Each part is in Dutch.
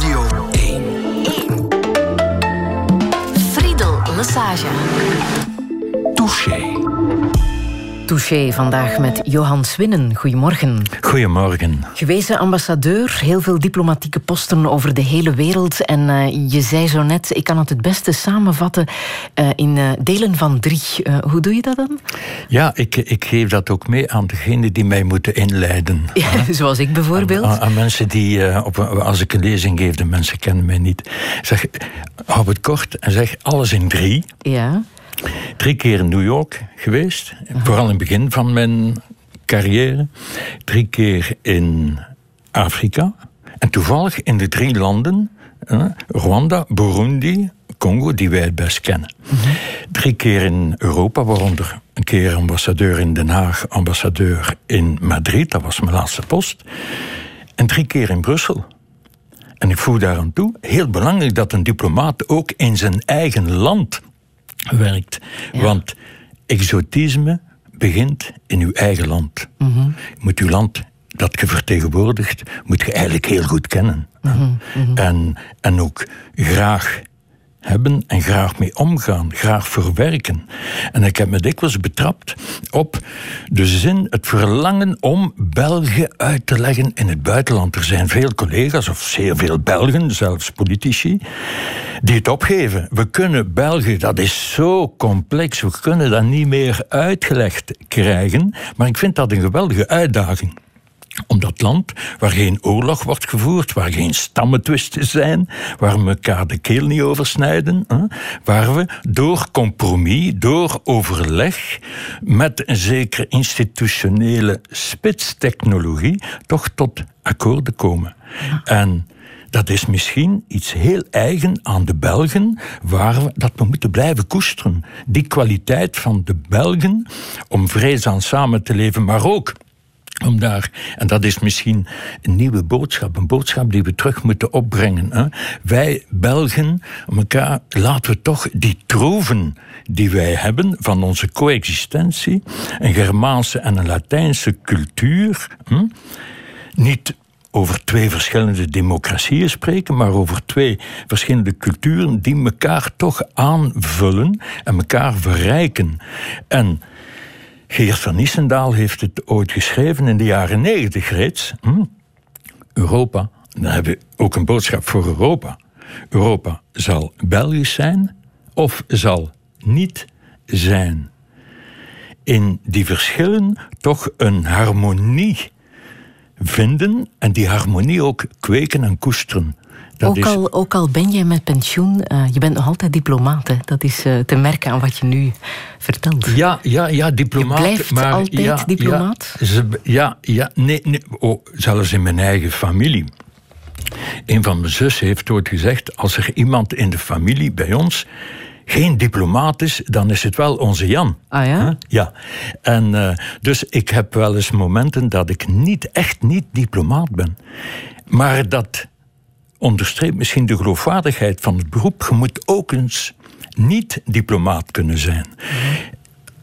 Radio 1. 1. Friedel Massage. Touché. Touché vandaag met Johan Swinnen. Goedemorgen. Goedemorgen. Gewezen ambassadeur, heel veel diplomatieke posten over de hele wereld. En uh, je zei zo net, ik kan het het beste samenvatten uh, in uh, delen van drie. hoe doe je dat dan? Ja, ik, ik geef dat ook mee aan degenen die mij moeten inleiden. Ja, zoals ik bijvoorbeeld. Aan, aan mensen die, op, als ik een lezing geef, de mensen kennen mij niet. Zeg, hou het kort en zeg alles in drie. Ja. Drie keer in New York geweest, uh-huh. vooral in het begin van mijn carrière. Drie keer in Afrika. En toevallig in de drie landen, eh, Rwanda, Burundi, Congo, die wij het best kennen. Uh-huh. Drie keer in Europa, waaronder een keer ambassadeur in Den Haag, ambassadeur in Madrid, dat was mijn laatste post. En drie keer in Brussel. En ik voeg daar aan toe, heel belangrijk dat een diplomaat ook in zijn eigen land werkt. Ja. Want exotisme begint in uw eigen land. Je moet uw land dat je vertegenwoordigt, moet je eigenlijk heel goed kennen. Mm-hmm. Mm-hmm. En, en ook graag hebben en graag mee omgaan, graag verwerken. En ik heb me dikwijls betrapt op de zin, het verlangen om België uit te leggen in het buitenland. Er zijn veel collega's, of zeer veel Belgen, zelfs politici, die het opgeven. We kunnen België, dat is zo complex, we kunnen dat niet meer uitgelegd krijgen. Maar ik vind dat een geweldige uitdaging om dat land waar geen oorlog wordt gevoerd, waar geen stammetwisten zijn, waar we elkaar de keel niet oversnijden, hè, waar we door compromis, door overleg, met een zekere institutionele spitstechnologie, toch tot akkoorden komen. En dat is misschien iets heel eigen aan de Belgen, waar we, dat we moeten blijven koesteren. Die kwaliteit van de Belgen om vreedzaam samen te leven, maar ook om daar, en dat is misschien een nieuwe boodschap, een boodschap die we terug moeten opbrengen. Hè? Wij Belgen, elkaar, laten we toch die troeven die wij hebben van onze coexistentie, een Germaanse en een Latijnse cultuur, niet over twee verschillende democratieën spreken, maar over twee verschillende culturen die elkaar toch aanvullen en elkaar verrijken. En Geert van Nissendaal heeft het ooit geschreven in de jaren negentig reeds. Hm? Europa, dan hebben we ook een boodschap voor Europa. Europa zal Belgisch zijn of zal niet zijn. In die verschillen toch een harmonie vinden en die harmonie ook kweken en koesteren. Dat ook, al, ook al ben je met pensioen, uh, je bent nog altijd diplomaat. Hè? Dat is uh, te merken aan wat je nu vertelt. Ja, ja, ja diplomaat. Je blijft maar, altijd ja, diplomaat? Ja, ze, ja, ja nee, nee oh, zelfs in mijn eigen familie. Een van mijn zussen heeft ooit gezegd: als er iemand in de familie bij ons geen diplomaat is, dan is het wel onze Jan. Ah ja? Huh? Ja. En uh, dus ik heb wel eens momenten dat ik niet, echt niet diplomaat ben. Maar dat onderstreept misschien de geloofwaardigheid van het beroep. Je moet ook eens niet diplomaat kunnen zijn.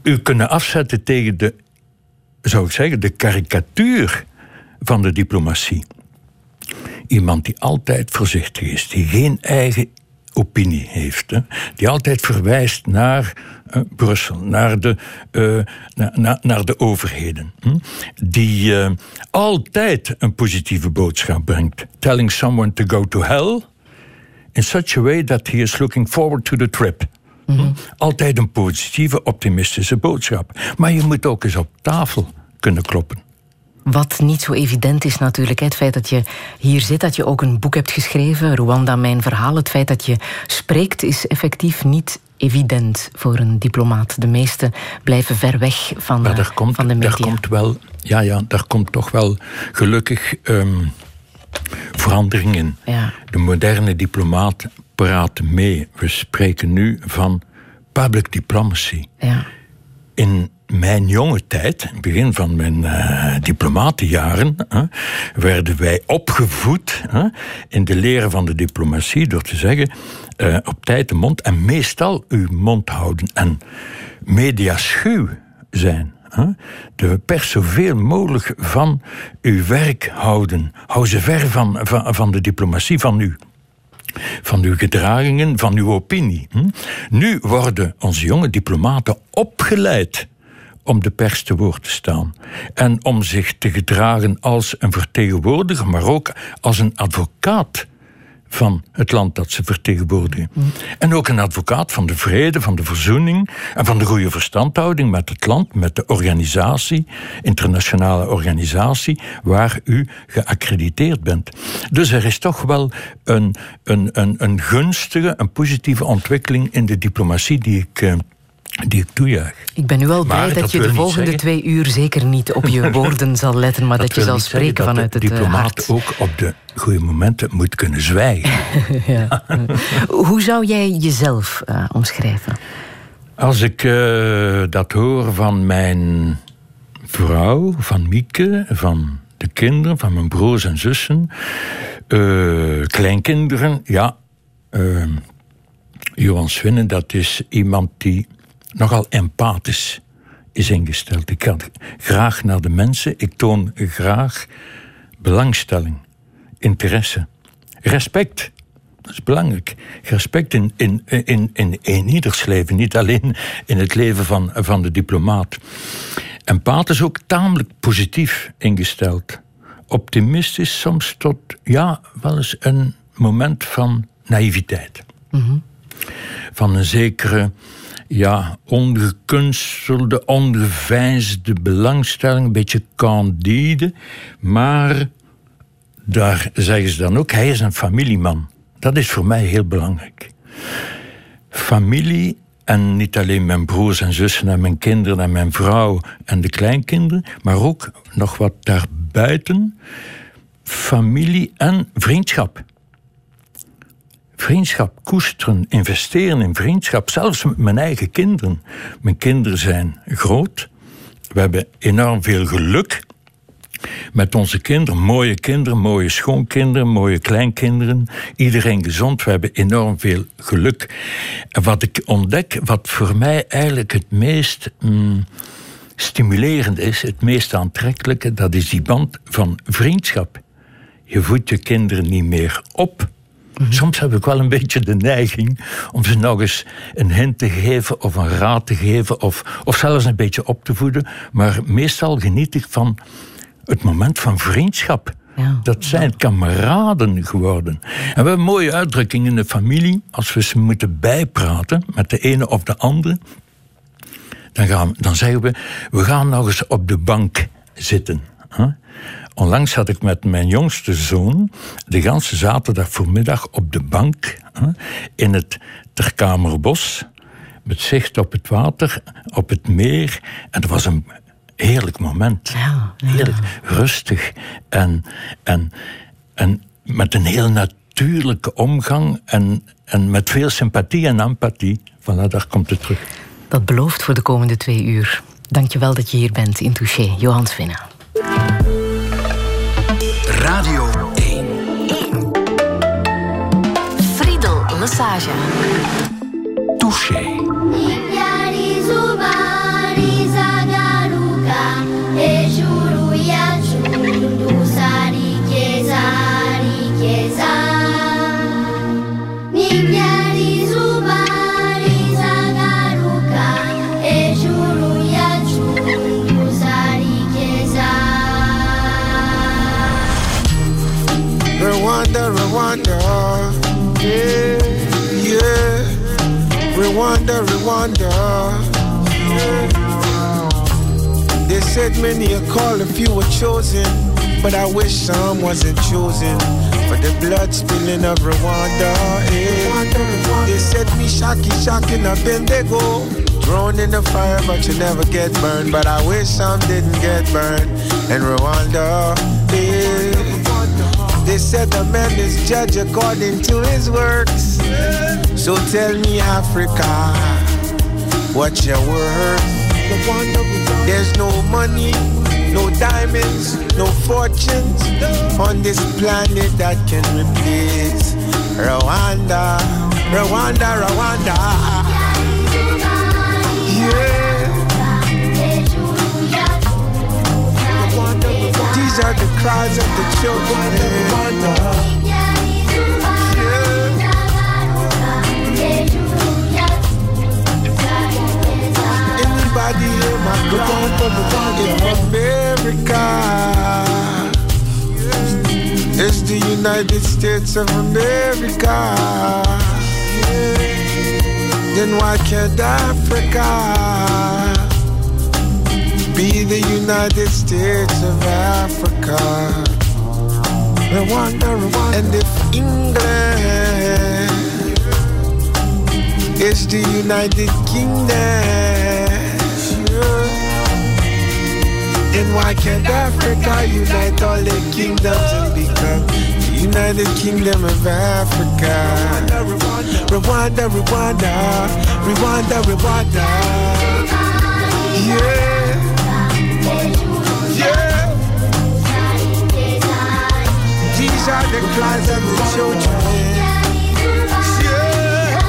U kunnen afzetten tegen de, zou ik zeggen, de karikatuur van de diplomatie. Iemand die altijd voorzichtig is, die geen eigen opinie heeft. Hè, die altijd verwijst naar uh, Brussel, naar de, uh, na, na, naar de overheden. Hm? Die uh, altijd een positieve boodschap brengt. Telling someone to go to hell in such a way that he is looking forward to the trip. Hm? Altijd een positieve, optimistische boodschap. Maar je moet ook eens op tafel kunnen kloppen. Wat niet zo evident is natuurlijk. Het feit dat je hier zit, dat je ook een boek hebt geschreven, Rwanda, mijn verhaal. Het feit dat je spreekt is effectief niet evident voor een diplomaat. De meesten blijven ver weg van, maar daar komt, van de media. Daar komt wel, ja, ja, daar komt toch wel gelukkig um, verandering in. Ja. De moderne diplomaat praat mee. We spreken nu van public diplomacy. Ja. In mijn jonge tijd, begin van mijn uh, diplomatenjaren, werden wij opgevoed in de leren van de diplomatie door te zeggen uh, op tijd de mond en meestal uw mond houden en mediaschuw zijn. De pers zoveel mogelijk van uw werk houden. Hou ze ver van, van, van de diplomatie van uw van uw gedragingen, van uw opinie. Nu worden onze jonge diplomaten opgeleid om de pers te woord te staan. En om zich te gedragen als een vertegenwoordiger, maar ook als een advocaat van het land dat ze vertegenwoordigen. En ook een advocaat van de vrede, van de verzoening en van de goede verstandhouding met het land, met de organisatie, internationale organisatie, waar u geaccrediteerd bent. Dus er is toch wel een, een, een, een gunstige, een positieve ontwikkeling in de diplomatie die ik. Eh, die ik toejuich. Ik ben nu wel blij dat, je de volgende twee uur zeker niet op je woorden zal letten, maar dat, je zal spreken vanuit het hart. De diplomaat ook op de goede momenten moet kunnen zwijgen. ja. Hoe zou jij jezelf uh, omschrijven? Als ik uh, dat hoor van mijn vrouw, van Mieke, van de kinderen, van mijn broers en zussen, uh, kleinkinderen, ja. Johan Swinnen, dat is iemand die nogal empathisch is ingesteld. Ik ga graag naar de mensen, ik toon graag belangstelling, interesse, respect. Dat is belangrijk. Respect in, in, in, in, in ieders leven, niet alleen in het leven van, van de diplomaat. Empath is ook tamelijk positief ingesteld. Optimistisch, soms tot, ja, wel eens een moment van naïviteit. Mm Van een zekere ja, ongekunstelde, ongeveinsde belangstelling, een beetje candide. Maar daar zeggen ze dan ook, hij is een familieman. Dat is voor mij heel belangrijk. Familie en niet alleen mijn broers en zussen en mijn kinderen en mijn vrouw en de kleinkinderen, maar ook nog wat daarbuiten. Familie en vriendschap vriendschap koesteren, investeren in vriendschap, zelfs met mijn eigen kinderen. Mijn kinderen zijn groot. We hebben enorm veel geluk met onze kinderen. Mooie kinderen, mooie schoonkinderen, mooie kleinkinderen. Iedereen gezond. We hebben enorm veel geluk. En wat ik ontdek, wat voor mij eigenlijk het meest mm, stimulerend is, het meest aantrekkelijke, dat is die band van vriendschap. Je voedt je kinderen niet meer op Mhm. Soms heb ik wel een beetje de neiging om ze nog eens een hint te geven of een raad te geven of, of zelfs een beetje op te voeden. Maar meestal geniet ik van het moment van vriendschap. Ja. Dat zijn kameraden geworden. En we hebben een mooie uitdrukking in de familie. Als we ze moeten bijpraten met de ene of de andere, dan, gaan, dan zeggen we: we gaan nog eens op de bank zitten. Onlangs had ik met mijn jongste zoon de ganse zaterdag voormiddag op de bank in het Terkamerbos. Met zicht op het water, op het meer. En dat was een heerlijk moment. Ja, Heerlijk, rustig. En, en, en met een heel natuurlijke omgang. En, en met veel sympathie en empathie. Voilà, daar komt het terug. Dat belooft voor de komende twee uur. Dankjewel dat je hier bent in Touché, Johan Swinnen. Massage. Touché. Rwanda, yeah, Rwanda, Rwanda. They said many are called, a few were chosen, but I wish some wasn't chosen for the blood spilling of Rwanda. Yeah. They said me shocky, shocking, I've they go. Thrown in the fire, but you never get burned. But I wish some didn't get burned in Rwanda. Yeah. They said the man is judged according to his works. So tell me, Africa, what's your worth? There's no money, no diamonds, no fortunes on this planet that can replace Rwanda, Rwanda, Rwanda. cries the cries of the children. Anybody hear my cry in America? It's the United States of America. Then why can't Africa? Be the United States of Africa? Rwanda, Rwanda. And if England is the United Kingdom, then why can't Africa unite all the kingdoms and become the United Kingdom of Africa? Rwanda, Rwanda, Rwanda, Rwanda. Yeah. Yeah. Are the of the children. Yeah.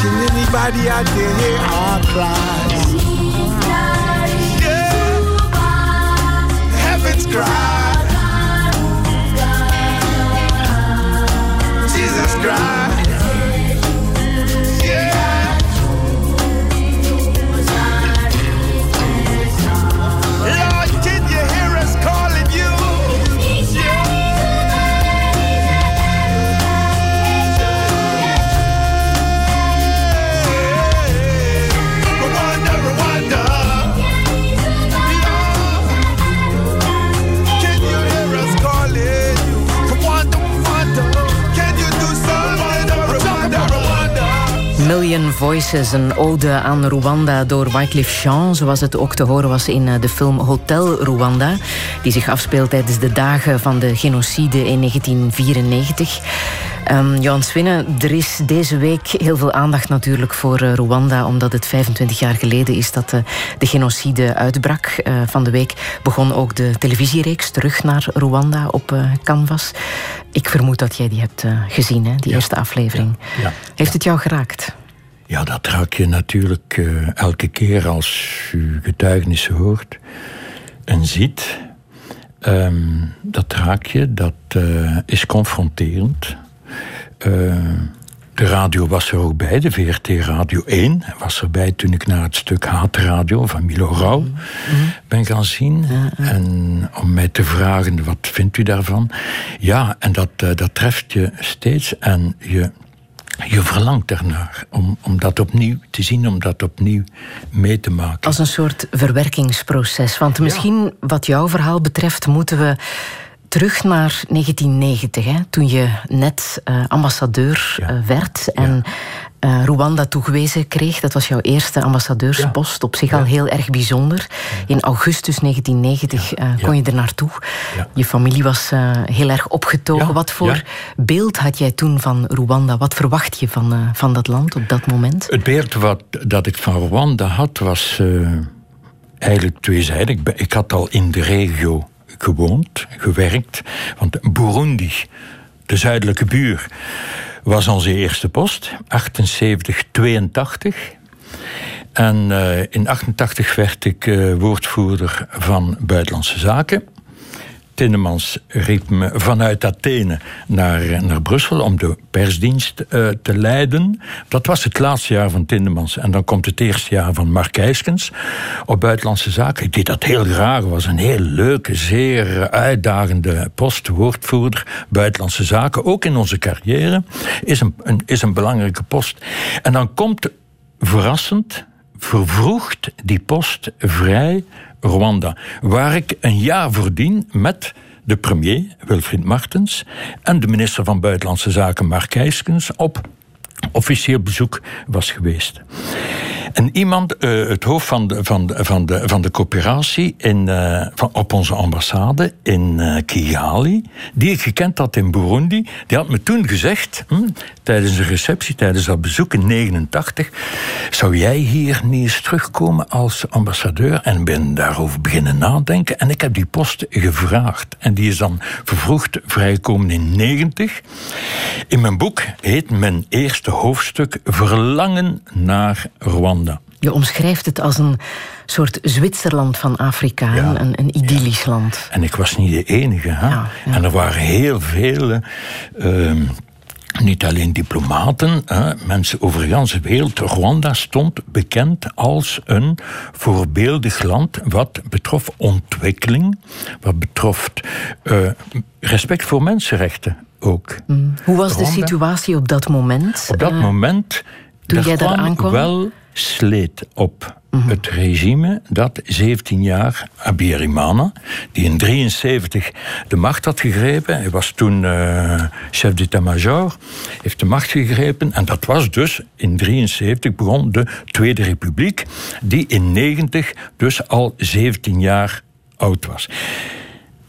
Can anybody out there hear our cries? Yeah. Heaven's cry. Jesus Christ. Million Voices, een ode aan Rwanda door Wycliffe Jean, zoals het ook te horen was in eh, de film Hotel Rwanda, die zich afspeelt tijdens de dagen van de genocide in 1994. Um, Johan Swinnen, er is deze week heel veel aandacht natuurlijk voor uh, Rwanda, omdat het 25 jaar geleden is dat uh, de genocide uitbrak. Uh, van de week begon ook de televisiereeks Terug naar Rwanda op Canvas. Ik vermoed dat jij die hebt gezien, hè, die Ja. eerste aflevering. Ja, ja. Heeft het jou geraakt? Ja, dat raak je natuurlijk eh, elke keer als u getuigenissen hoort en ziet. Ehm, dat raak je, dat eh, is confronterend. Eh, de radio was er ook bij, de VRT Radio 1 was erbij toen ik naar het stuk Haatradio van Milo Rauw ben gaan zien. En om mij te vragen, wat vindt u daarvan? Ja, en dat, dat treft je steeds en je je verlangt ernaar om, om dat opnieuw te zien, om dat opnieuw mee te maken. Als een soort verwerkingsproces. Want misschien wat jouw verhaal betreft moeten we terug naar 1990, hè, toen je net eh, ambassadeur Ja. eh, werd en eh, Rwanda toegewezen kreeg. Dat was jouw eerste ambassadeurspost, op zich al heel erg bijzonder. In augustus 1990 eh, kon je er naartoe. Je familie was heel erg opgetogen. Wat voor beeld had jij toen van Rwanda? Wat verwacht je van, van dat land op dat moment? Het beeld wat, dat ik van Rwanda had, was eigenlijk tweezijdig. Ik had al in de regio gewoond, gewerkt. Want Burundi, de zuidelijke buur, was onze eerste post. 78, 82. En eh, in 88 werd ik eh, woordvoerder van Buitenlandse Zaken. Tindemans riep me vanuit Athene naar, naar Brussel om de persdienst eh, te leiden. Dat was het laatste jaar van Tindemans. En dan komt het eerste jaar van Mark Eiskens op Buitenlandse Zaken. Ik deed dat heel graag. Was een heel leuke, zeer uitdagende post. Woordvoerder Buitenlandse Zaken. Ook in onze carrière is een, een, is een belangrijke post. En dan komt verrassend, vervroegd die post vrij Rwanda. Waar ik een jaar voordien met de premier, Wilfried Martens, en de minister van Buitenlandse Zaken, Mark Eiskens, op officieel bezoek was geweest. En iemand, eh, het hoofd van de, van de, van de, van de coöperatie in, eh, van, op onze ambassade in eh, Kigali, die ik gekend had in Burundi, die had me toen gezegd, hm, tijdens een receptie, tijdens dat bezoek in 89, zou jij hier niet eens terugkomen als ambassadeur? En ben daarover beginnen nadenken. En ik heb die post gevraagd. En die is dan vervroegd vrijgekomen in 90. In mijn boek heet mijn eerste hoofdstuk Verlangen naar Rwanda. Je omschrijft het als een soort Zwitserland van Afrika, Ja. een, een idyllisch land. En ik was niet de enige. Hè? Ja. En er waren heel veel ehm, niet alleen diplomaten, hè, mensen over de hele wereld. Rwanda stond bekend als een voorbeeldig land wat betrof ontwikkeling, wat betrof uh, respect voor mensenrechten ook. Mm. Hoe was de situatie op dat moment? Op dat uh, moment toen jij daar aankwam? wel sleet op Mhm. Het regime dat 17 jaar Abiyarimana, die in 73 de macht had gegrepen, hij was toen uh, chef d'état-major, heeft de macht gegrepen en dat was dus in 73 begon de Tweede Republiek, die in 90 dus al 17 jaar oud was.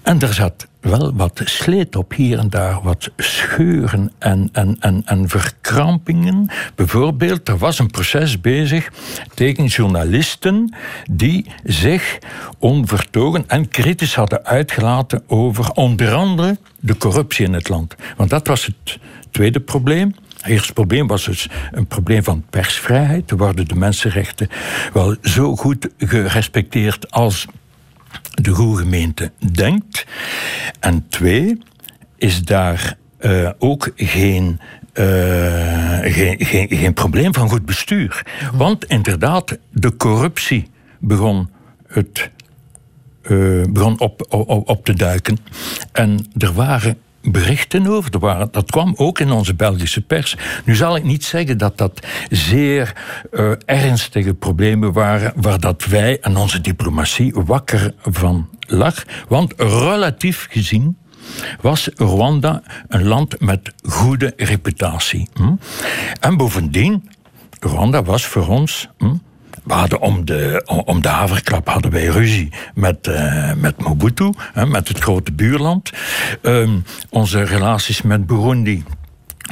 En er zat wel wat sleet op hier en daar, wat scheuren en, en, en, en verkrampingen. Bijvoorbeeld, er was een proces bezig tegen journalisten die zich onvertogen en kritisch hadden uitgelaten over onder andere de corruptie in het land. Want dat was het tweede probleem. Het eerste probleem was dus een probleem van persvrijheid. Er worden de mensenrechten wel zo goed gerespecteerd als de goede gemeente denkt. En twee, is daar uh, ook geen uh, geen, geen, geen probleem van goed bestuur. Want inderdaad, de corruptie begon, het, uh, begon op, op te duiken. En er waren berichten over. Dat kwam ook in onze Belgische pers. Nu zal ik niet zeggen dat dat zeer uh, ernstige problemen waren waar dat wij en onze diplomatie wakker van lag. Want relatief gezien was Rwanda een land met goede reputatie. Hm? En bovendien, Rwanda was voor ons hm, we hadden om de, om de hadden wij ruzie met, uh, met Mobutu, hè, met het grote buurland. Um, onze relaties met Burundi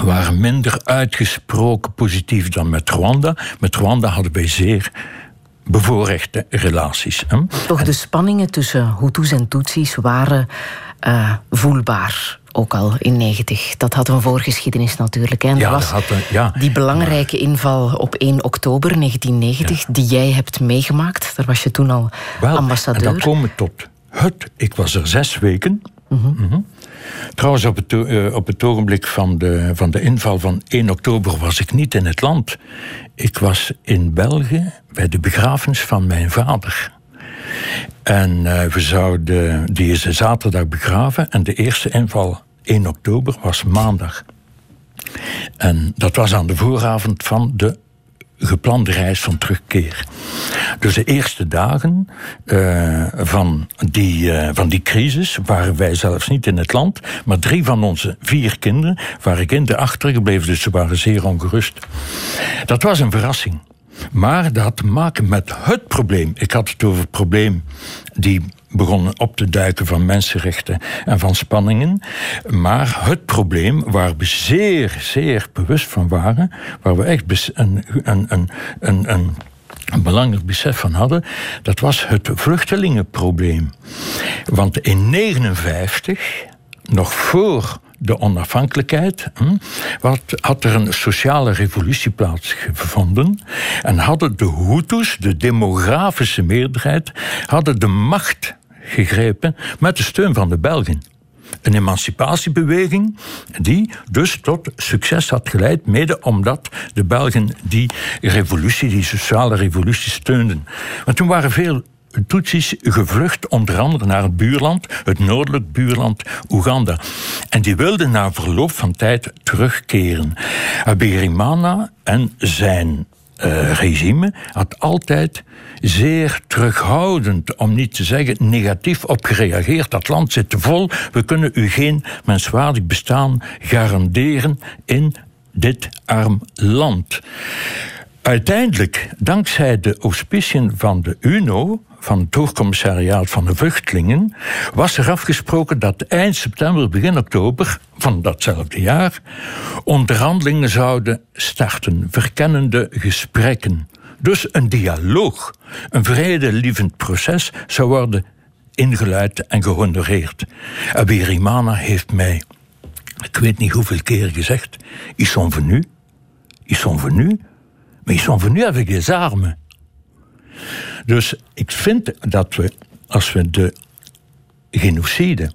waren minder uitgesproken positief dan met Rwanda. Met Rwanda hadden wij zeer bevoorrechte relaties. Hè. Toch de spanningen tussen Hutus en Tutsis waren uh, voelbaar ook al in 90. Dat had een voorgeschiedenis natuurlijk. En ja, was had ja, die belangrijke inval op 1 oktober 1990, die jij hebt meegemaakt. Daar was je toen al Wel, ambassadeur. En dan komen we tot het. Ik was er zes weken. Mm -hmm. Trouwens, op het, uh, op het ogenblik van de, van de inval van 1 oktober was ik niet in het land. Ik was in België bij de begrafenis van mijn vader. En uh, we zouden, die zaterdag begraven en de eerste inval 1 oktober was maandag. En dat was aan de vooravond van de geplande reis van terugkeer. Dus de eerste dagen uh, van, die, uh, van die crisis waren wij zelfs niet in het land, maar drie van onze vier kinderen waren kinderen achtergebleven, dus ze waren zeer ongerust. Dat was een verrassing. Maar dat had te maken met het probleem. Ik had het over het probleem die begonnen op te duiken van mensenrechten en van spanningen. Maar het probleem waar we zeer, zeer bewust van waren, waar we echt een, een, een, een, een een belangrijk besef van hadden, dat was het vluchtelingenprobleem. Want in 1959, nog voor de onafhankelijkheid, hm, had er een sociale revolutie plaatsgevonden. En hadden de Hutus, de demografische meerderheid, hadden de macht gegrepen met de steun van de Belgen. Een emancipatiebeweging die dus tot succes had geleid, mede omdat de Belgen die revolutie, die sociale revolutie steunden. Want toen waren veel Tutsis gevlucht, onder andere naar het buurland, het noordelijk buurland Oeganda. En die wilden na verloop van tijd terugkeren. Abiyarimana en zijn uh, regime had altijd zeer terughoudend, om niet te zeggen negatief, op gereageerd. Dat land zit vol, we kunnen u geen menswaardig bestaan garanderen in dit arm land. Uiteindelijk, dankzij de auspiciën van de UNO, van het Hoogcommissariaat van de Vluchtelingen, was er afgesproken dat eind september, begin oktober van datzelfde jaar, onderhandelingen zouden starten, verkennende gesprekken. Dus een dialoog, een vredelievend proces zou worden ingeluid en gehonoreerd. Abirimana heeft mij, ik weet niet hoeveel keer gezegd, ils sont venus, ils sont venus, maar ils sont venus avec des armes. Dus ik vind dat we, als we de genocide,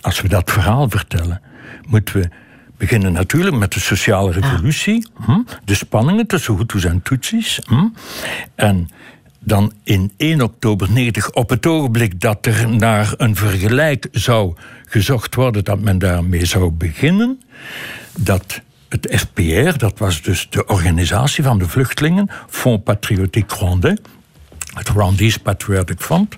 als we dat verhaal vertellen, moeten we beginnen natuurlijk met de sociale revolutie. Hm? De spanningen tussen Hutus en Tutsis. Hm? En dan in 1 oktober 90, op het ogenblik dat er naar een vergelijk zou gezocht worden, dat men daarmee zou beginnen, dat het FPR, dat was dus de organisatie van de vluchtelingen, Fonds Patriotique Rwandais, het Rwandese Patriotic Front,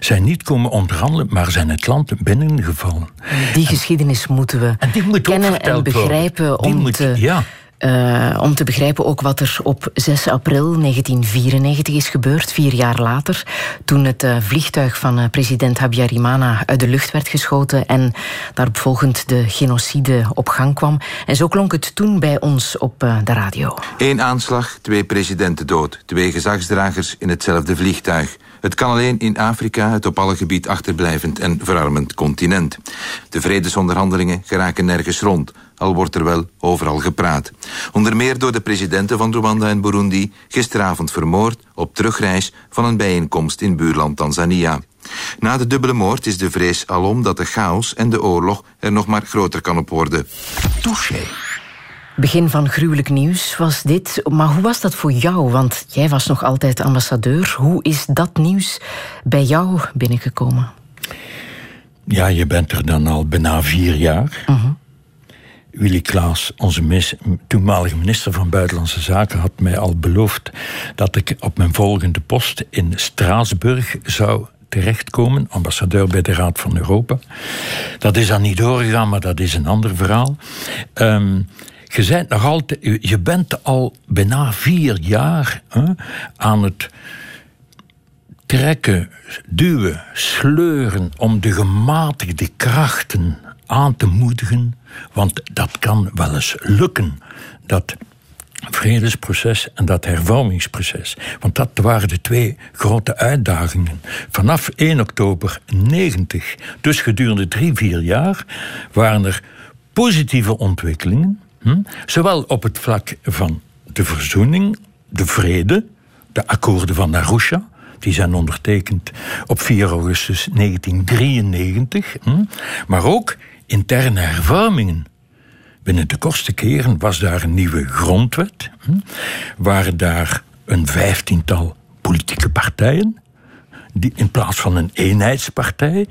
zijn niet komen onderhandelen, maar zijn het land binnengevallen. Die geschiedenis moeten we en die moet kennen en begrijpen om moet, te... Ja uh, om te begrijpen ook wat er op 6 april 1994 is gebeurd, vier jaar later, toen het uh, vliegtuig van uh, president Habyarimana uit de lucht werd geschoten en daarop volgend de genocide op gang kwam. En zo klonk het toen bij ons op de radio. Eén aanslag, twee presidenten dood, twee gezagsdragers in hetzelfde vliegtuig. Het kan alleen in Afrika, het op alle gebied achterblijvend en verarmend continent. De vredesonderhandelingen geraken nergens rond, al wordt er wel overal gepraat. Onder meer door de presidenten van Rwanda en Burundi, gisteravond vermoord op terugreis van een bijeenkomst in buurland Tanzania. Na de dubbele moord is de vrees alom dat de chaos en de oorlog er nog maar groter kan op worden. Touché. Begin van gruwelijk nieuws was dit. Maar hoe was dat voor jou? Want jij was nog altijd ambassadeur. Hoe is dat nieuws bij jou binnengekomen? Ja, je bent er dan al bijna vier jaar. Uh Willy Klaas, onze toenmalige minister van Buitenlandse Zaken, had mij al beloofd dat ik op mijn volgende post in Straatsburg zou terechtkomen, ambassadeur bij de Raad van Europa. Dat is dan niet doorgegaan, maar dat is een ander verhaal. Um, je, bent nog altijd, je bent al bijna vier jaar hè, aan het trekken, duwen, sleuren om de gematigde krachten aan te moedigen. Want dat kan wel eens lukken. Dat vredesproces en dat hervormingsproces. Want dat waren de twee grote uitdagingen. Vanaf 1 oktober 90, dus gedurende drie, vier jaar, waren er positieve ontwikkelingen. Hm? Zowel op het vlak van de verzoening, de vrede, de akkoorden van Arusha. Die zijn ondertekend op 4 augustus 1993. Hm? Maar ook interne hervormingen. Binnen de kortste keren was daar een nieuwe grondwet. Hm? Waren daar een vijftiental politieke partijen. Die, in plaats van een eenheidspartij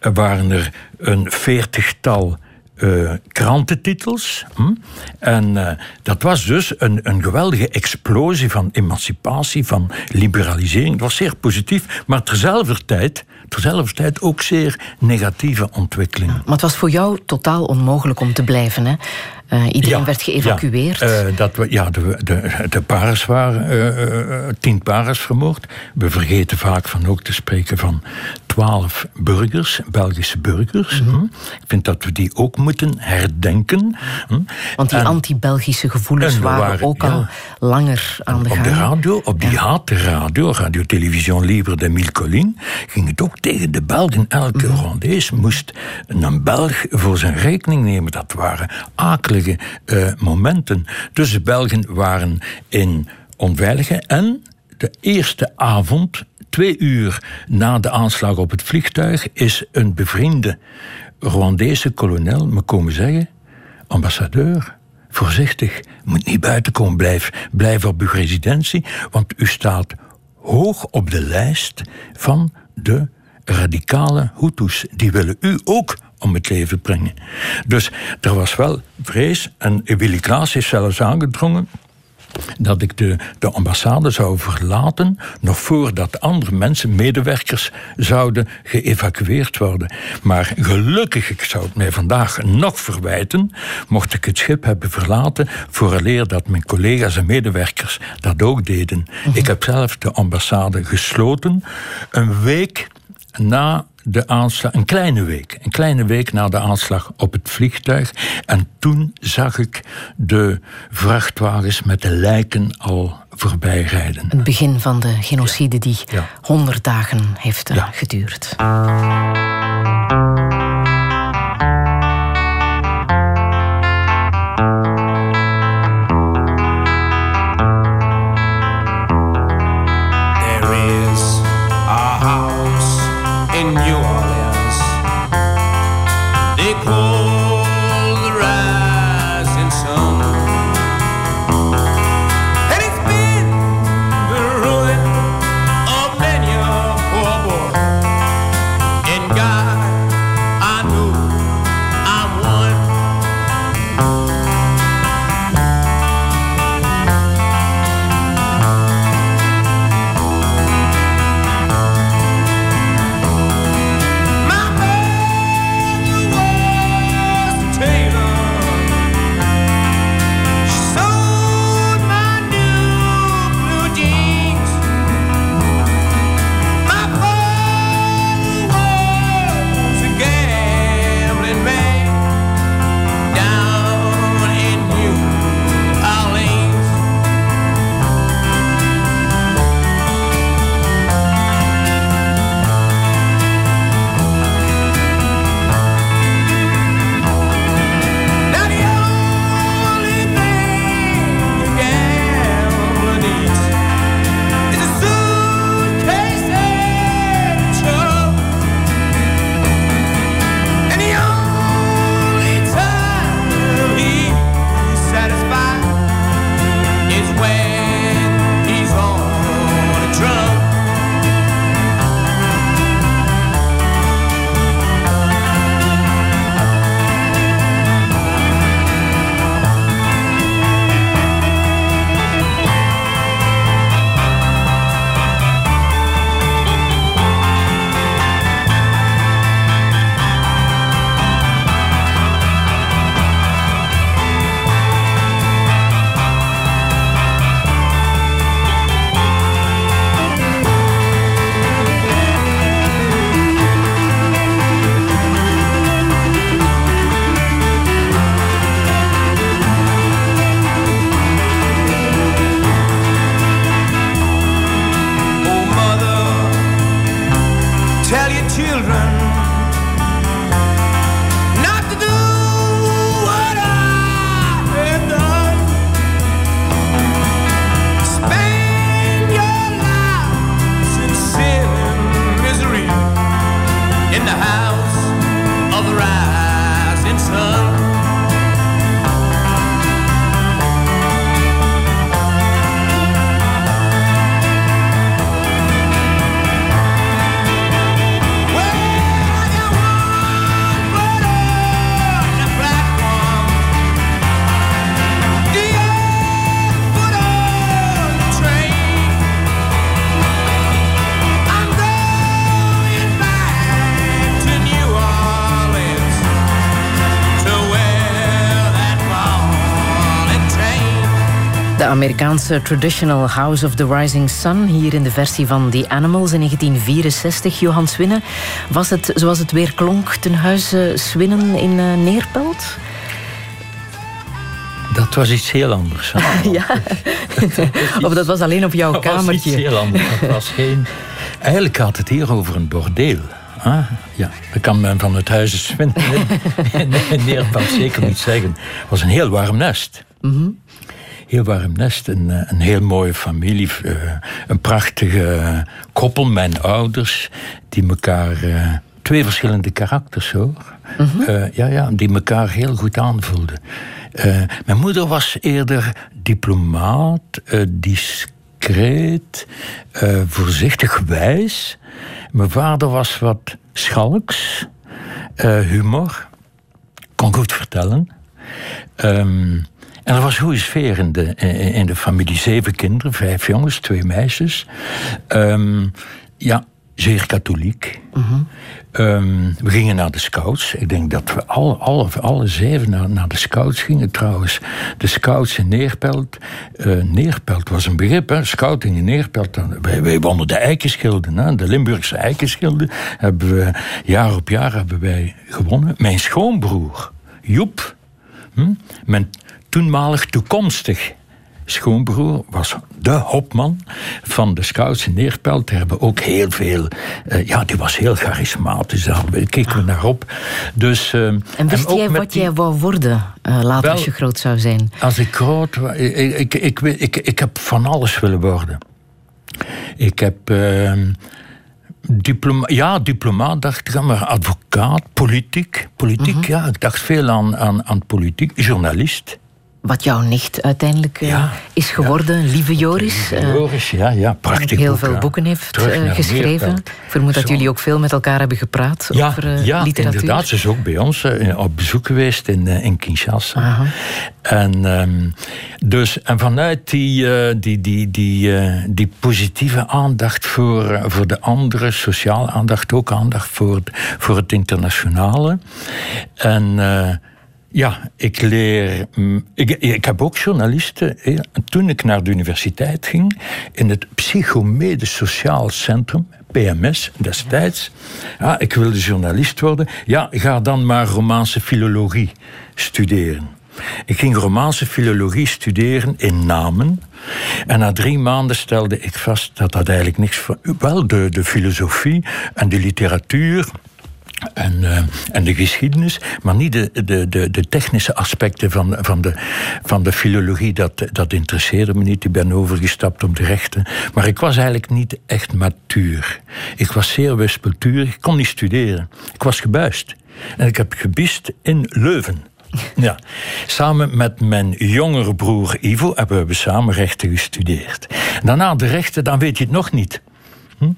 waren er een veertigtal uh, krantentitels. Hm? En uh, dat was dus een, een geweldige explosie van emancipatie, van liberalisering. Het was zeer positief, maar terzelfde tijd, tijd ook zeer negatieve ontwikkelingen. Maar het was voor jou totaal onmogelijk om te blijven, hè? Uh, iedereen werd geëvacueerd. Ja, uh, dat we, ja de, de, de pares waren, uh, tien pares vermoord. We vergeten vaak van ook te spreken van twaalf burgers, Belgische burgers. Mm -hmm. Ik vind dat we die ook moeten herdenken. Hm. Want die anti-Belgische gevoelens waren, waren, ook al langer aan de gang. Op de radio, op die ja. radio, Radio Television Libre de Mille Collines, ging het ook tegen de Belgen. Elke mm -hmm. Moest een Belg voor zijn rekening nemen. Dat waren uh, momenten. Dus de Belgen waren in onveiligheid en de eerste avond twee uur na de aanslag op het vliegtuig is een bevriende Rwandese kolonel me komen zeggen: ambassadeur, voorzichtig, moet niet buiten komen, blijf, blijf op uw residentie, want u staat hoog op de lijst van de radicale Hutus. Die willen u ook om het leven brengen. Dus er was wel vrees en Willy Klaas is zelfs aangedrongen dat ik de, de ambassade zou verlaten nog voordat andere mensen, medewerkers, zouden geëvacueerd worden. Maar gelukkig, ik zou het mij vandaag nog verwijten, mocht ik het schip hebben verlaten, vooraleer dat mijn collega's en medewerkers dat ook deden. Mhm. Ik heb zelf de ambassade gesloten, een week na de aanslag, een kleine week, een kleine week na de aanslag op het vliegtuig. En toen zag ik de vrachtwagens met de lijken al voorbij rijden. Het begin van de genocide die honderd ja. dagen heeft ja. geduurd. Amerikaanse Traditional House of the Rising Sun, hier in de versie van The Animals in 1964. Johan Swinnen, was het zoals het weer klonk ten huize Swinnen in uh, Neerpelt? Dat was iets heel anders. ja, of dat was alleen op jouw dat kamertje? Dat was iets heel anders. Dat was geen... Eigenlijk gaat het hier over een bordeel. Ah, ja, dat kan men van het huizen Swinnen in, in Neerpelt zeker niet zeggen. Het was een heel warm nest. Mm heel warm nest. Een, eh, een heel mooie familie. Uh, een prachtige koppel, mijn ouders, die elkaar. Uh, twee verschillende karakters hoor. Mm -hmm. ja, ja, die elkaar heel goed aanvoelden. mijn moeder was eerder diplomaat, discreet, voorzichtig wijs. Mijn vader was wat schalks, humor, kon goed vertellen. Um, en er was goede sfeer in de, in de familie. Zeven kinderen, vijf jongens, twee meisjes. Um, ja, zeer katholiek. -hmm. um, we gingen naar de scouts. Ik denk dat we alle, alle, alle zeven naar, naar de scouts gingen trouwens. De scouts in Neerpelt. Uh, Neerpelt was een begrip, hè? scouting in Neerpelt. Wij, wij wonnen de eikenschilden, hè? de Limburgse eikenschilden. Hebben we, jaar op jaar hebben wij gewonnen. Mijn schoonbroer, Joep. Hm? Mijn toenmalig toekomstig schoonbroer was de hopman van de scouts in Neerpelt. Daar hebben ook heel veel... Uh, ja, die was heel charismatisch. Daar keken we naar op. Dus, uh, en wist en jij wat die... jij wou worden uh, later Wel, als je groot zou zijn? Als ik groot was... Ik, ik, ik, ik, ik heb van alles willen worden. Ik heb... ehm, Diploma, ja, diplomaat dacht ik, maar advocaat, politiek. Politiek, Mhm. ja, ik dacht veel aan, aan, aan politiek. Journalist. Wat jouw nicht uiteindelijk Ja, is geworden, Lieve Joris. eh, Joris, ja, ja, prachtig heel boek, veel boeken heeft eh, geschreven. Ik vermoed dat jullie ook veel met elkaar hebben gepraat Ja, over eh, ja literatuur. inderdaad. Ze is ook bij ons eh, op bezoek geweest in, eh, in Kinshasa. Aha. En, ehm, dus, en vanuit die, eh, die, die, die, eh, die positieve aandacht voor, eh, voor de anderen, sociale aandacht, ook aandacht voor, het- voor het internationale. En eh, ja, ik leer. mm, Ik, ik heb ook journalisten. Toen ik naar de universiteit ging, in het Psychomedisch Sociaal Centrum. PMS destijds. Ja, ik wilde journalist worden. Ja, ga dan maar Romaanse filologie studeren. Ik ging Romaanse filologie studeren in Namen. En na drie maanden stelde ik vast dat dat eigenlijk niks voor. Wel, de, de filosofie en de literatuur. En, eh, en de geschiedenis, maar niet de, de, de, de technische aspecten van, van, de, van de filologie. Dat, dat interesseerde me niet. Ik ben overgestapt op de rechten. Maar ik was eigenlijk niet echt matuur. Ik was zeer wispelturig. Ik kon niet studeren. Ik was gebuist. En ik heb gebiest in Leuven. Ja, samen met mijn jongere broer Ivo hebben we samen rechten gestudeerd. Daarna de rechten, dan weet je het nog niet. Hm?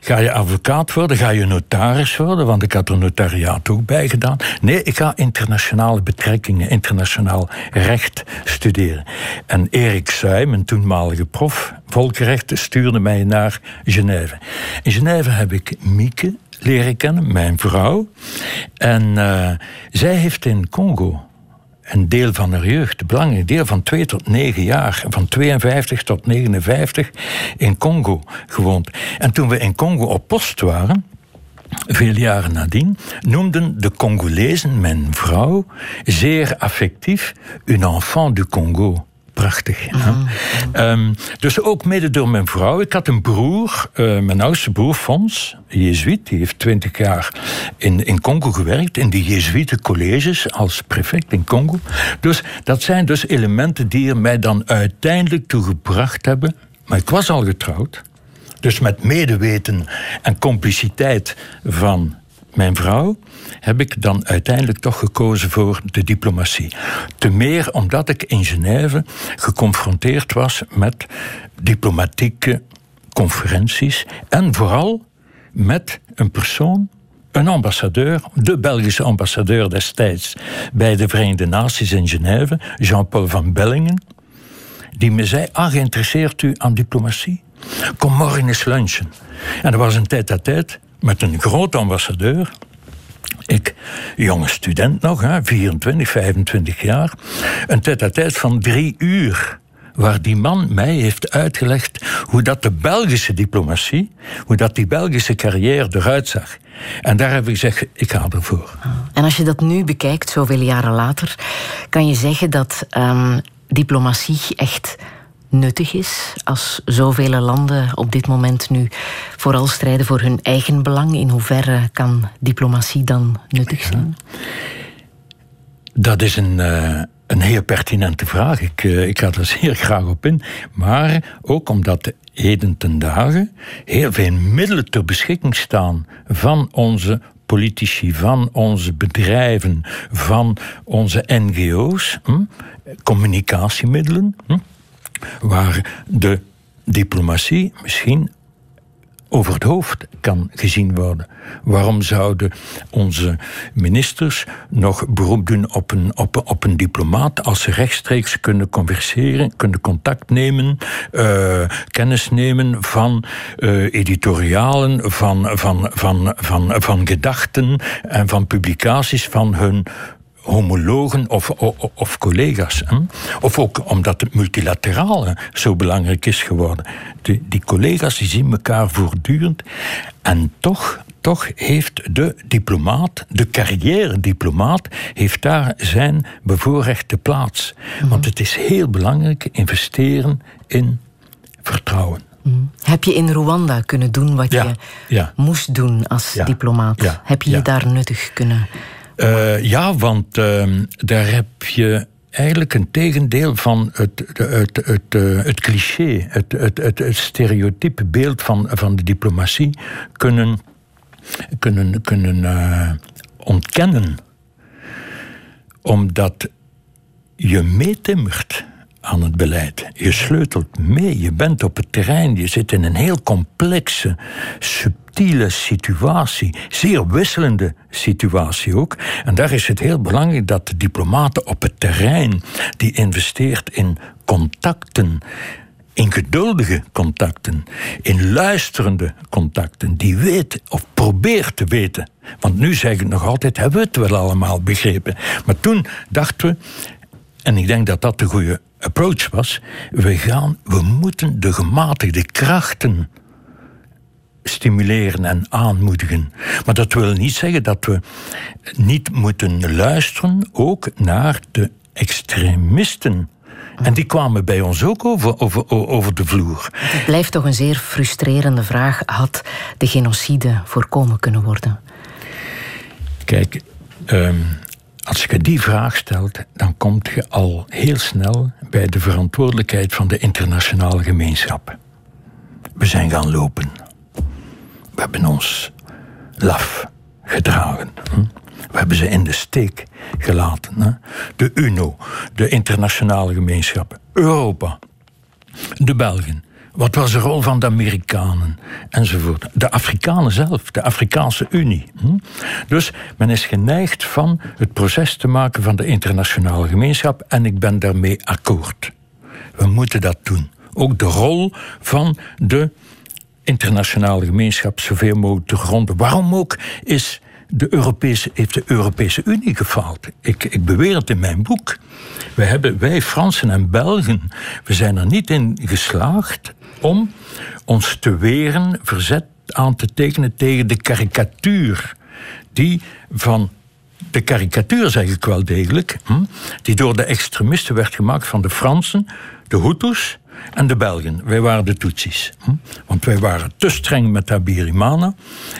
Ga je advocaat worden? Ga je notaris worden? Want ik had er notariaat ook bij gedaan. Nee, ik ga internationale betrekkingen, internationaal recht studeren. En Erik Suij, mijn toenmalige prof volkenrecht, stuurde mij naar Genève. In Genève heb ik Mieke leren kennen, mijn vrouw. En eh, zij heeft in Congo een deel van haar jeugd, een belangrijk deel van 2 tot 9 jaar, van 52 tot 59 in Congo gewoond. En toen we in Congo op post waren, veel jaren nadien, noemden de Congolezen mijn vrouw zeer affectief een enfant du Congo. Prachtig. hè? Ehm, dus ook mede door mijn vrouw. Ik had een broer, eh, mijn oudste broer Fons, een jezuïet. Die heeft twintig jaar in, in Congo gewerkt. In de jezuïte colleges als prefect in Congo. Dus dat zijn dus elementen die er mij dan uiteindelijk toe gebracht hebben. Maar ik was al getrouwd. Dus met medeweten en compliciteit van mijn vrouw, heb ik dan uiteindelijk toch gekozen voor de diplomatie. Te meer omdat ik in Genève geconfronteerd was met diplomatieke conferenties en vooral met een persoon een ambassadeur, de Belgische ambassadeur destijds bij de Verenigde Naties in Genève, Jean-Paul van Bellingen, die me zei: Ah, geïnteresseerd u aan diplomatie? Kom morgen eens lunchen. En er was een tijd à tijd met een groot ambassadeur. Ik, jonge student nog, hè, 24, 25 jaar. Een tijd van drie uur waar die man mij heeft uitgelegd hoe dat de Belgische diplomatie, hoe dat die Belgische carrière eruit zag. En daar heb ik gezegd, ik ga ervoor. En als je dat nu bekijkt, zoveel jaren later, kan je zeggen dat um, diplomatie echt nuttig is als zoveel landen op dit moment nu vooral strijden voor hun eigen belang? In hoeverre kan diplomatie dan nuttig zijn? Dat is een, uh, een heel pertinente vraag. Ik, uh, ik ga er zeer graag op in. Maar ook omdat heden ten dagen heel veel middelen ter beschikking staan van onze politici, van onze bedrijven, van onze NGO's, hm, communicatiemiddelen. Hm, waar de diplomatie misschien over het hoofd kan gezien worden. Waarom zouden onze ministers nog beroep doen op een, op, een diplomaat als ze rechtstreeks kunnen converseren, kunnen contact nemen, uh, kennis nemen van uh, editorialen, van, van, van, van, van gedachten en van publicaties van hun homologen of, of, of collega's. Hè? Of ook omdat het multilaterale zo belangrijk is geworden. Die, die collega's die zien elkaar voortdurend. En toch, toch heeft de diplomaat, de carrière-diplomaat, heeft daar zijn bevoorrechte plaats. Mhm. Want het is heel belangrijk investeren in vertrouwen. Mhm. Heb je in Rwanda kunnen doen wat je ja. moest doen als ja, diplomaat? Heb je je daar nuttig kunnen uh, ja, want uh, daar heb je eigenlijk een tegendeel van het, het, het, het, uh, het cliché, het, het, het, het, stereotype beeld van, van de diplomatie kunnen, kunnen, kunnen uh, ontkennen. Omdat je meetimmert aan het beleid. Je sleutelt mee, je bent op het terrein, je zit in een heel complexe, situatie, zeer wisselende situatie ook. En daar is het heel belangrijk dat de diplomaten op het terrein, die investeert in contacten, in geduldige contacten, in luisterende contacten, die weet of probeert te weten. Want nu zeggen we nog altijd, hebben we het wel allemaal begrepen. Maar toen dachten we, en ik denk dat dat de goede approach was. We gaan, we moeten de gematigde krachten stimuleren en aanmoedigen. Maar dat wil niet zeggen dat we niet moeten luisteren ook naar de extremisten. En die kwamen bij ons ook over, over, over de vloer. Het blijft toch een zeer frustrerende vraag. Had de genocide voorkomen kunnen worden? Kijk, um, als je die vraag stelt, dan kom je al heel snel bij de verantwoordelijkheid van de internationale gemeenschap. We zijn gaan lopen. We hebben ons laf gedragen. We hebben ze in de steek gelaten. De UNO, de internationale gemeenschap, Europa, de Belgen, wat was de rol van de Amerikanen? Enzovoort. De Afrikanen zelf, de Afrikaanse Unie. Dus men is geneigd van het proces te maken van de internationale gemeenschap en ik ben daarmee akkoord. We moeten dat doen. Ook de rol van de internationale gemeenschap zoveel mogelijk te gronden. Waarom ook is de Europese, heeft de Europese Unie gefaald. Ik, ik beweer het in mijn boek. We hebben, wij Fransen en Belgen, we zijn er niet in geslaagd om ons te weren, verzet aan te tekenen tegen de karikatuur die van de karikatuur zeg ik wel degelijk, hm, die door de extremisten werd gemaakt van de Fransen, de Hutus en de Belgen. Wij waren de Tutsis. Hm? Want wij waren te streng met Habirimana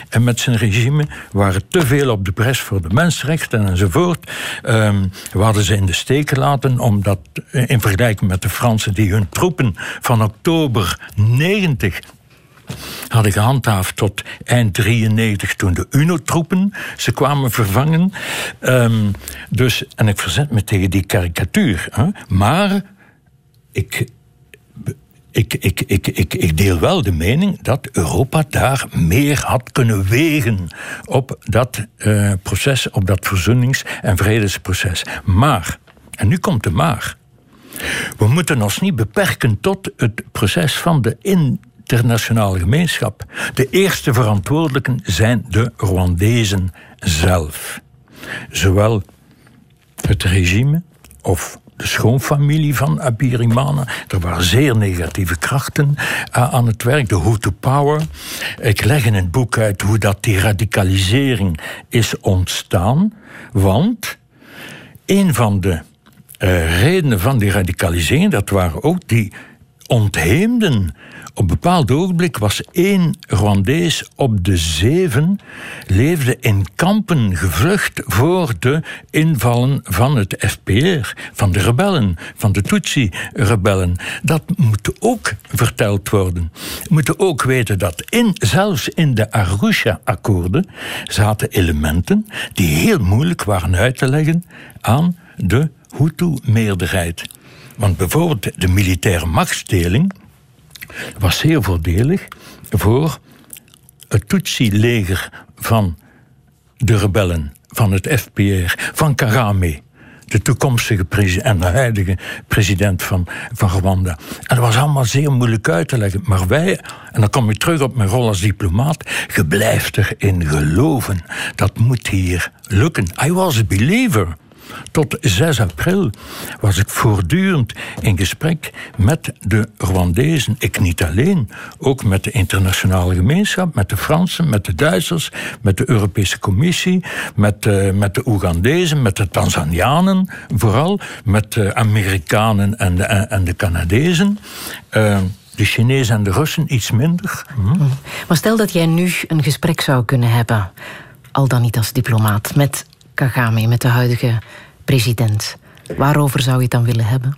en met zijn regime. Waren te veel op de pres voor de mensenrechten enzovoort. Um, we hadden ze in de steek gelaten, omdat in vergelijking met de Fransen die hun troepen van oktober 90 hadden gehandhaafd tot eind 93 toen de UNO-troepen ze kwamen vervangen. Um, dus, en ik verzet me tegen die karikatuur. Hè? Maar ik ik, ik, ik, ik, ik deel wel de mening dat Europa daar meer had kunnen wegen op dat uh, proces, op dat verzoenings- en vredesproces. Maar, en nu komt de maar. We moeten ons niet beperken tot het proces van de internationale gemeenschap. De eerste verantwoordelijken zijn de Rwandezen zelf. Zowel het regime of de schoonfamilie van Abirimana. Er waren zeer negatieve krachten uh, aan het werk, de Hutu Power. Ik leg in het boek uit hoe dat die radicalisering is ontstaan. Want een van de uh, redenen van die radicalisering, dat waren ook die ontheemden op een bepaald ogenblik was één Rwandees op de zeven leefde in kampen gevlucht voor de invallen van het FPR, van de rebellen, van de Tutsi-rebellen. Dat moet ook verteld worden. We moeten ook weten dat in, zelfs in de Arusha-akkoorden zaten elementen die heel moeilijk waren uit te leggen aan de Hutu-meerderheid. Want bijvoorbeeld de militaire machtsdeling was zeer voordelig voor het Tutsi-leger van de rebellen, van het FPR, van Kagame de toekomstige en de huidige president van, van Rwanda. En dat was allemaal zeer moeilijk uit te leggen. Maar wij, en dan kom ik terug op mijn rol als diplomaat, je blijft erin geloven. Dat moet hier lukken. I was a believer. Tot 6 april was ik voortdurend in gesprek met de Rwandezen. Ik niet alleen, ook met de internationale gemeenschap, met de Fransen, met de Duitsers, met de Europese Commissie, met, uh, met de Oegandezen, met de Tanzanianen vooral, met de Amerikanen en de, en de Canadezen. Uh, de Chinezen en de Russen iets minder. Hm. Maar stel dat jij nu een gesprek zou kunnen hebben, al dan niet als diplomaat, met Kagame, met de huidige president. Waarover zou je het dan willen hebben?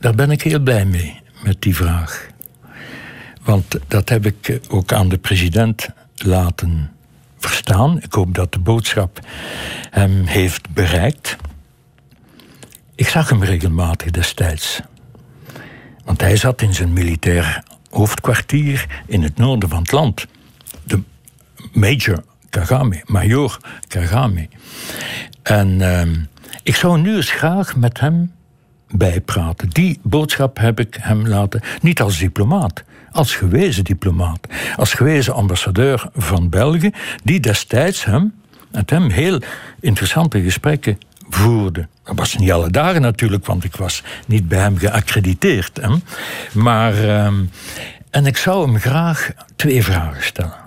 Daar ben ik heel blij mee, met die vraag. Want dat heb ik ook aan de president laten verstaan. Ik hoop dat de boodschap hem heeft bereikt. Ik zag hem regelmatig destijds. Want hij zat in zijn militair hoofdkwartier in het noorden van het land. De Major Kagame, Major Kagame. En uh, ik zou nu eens graag met hem bijpraten. Die boodschap heb ik hem laten, niet als diplomaat, als gewezen diplomaat, als gewezen ambassadeur van België, die destijds hem, met hem heel interessante gesprekken voerde. Dat was niet alle dagen natuurlijk, want ik was niet bij hem geaccrediteerd. Hè. Maar, um, en ik zou hem graag twee vragen stellen.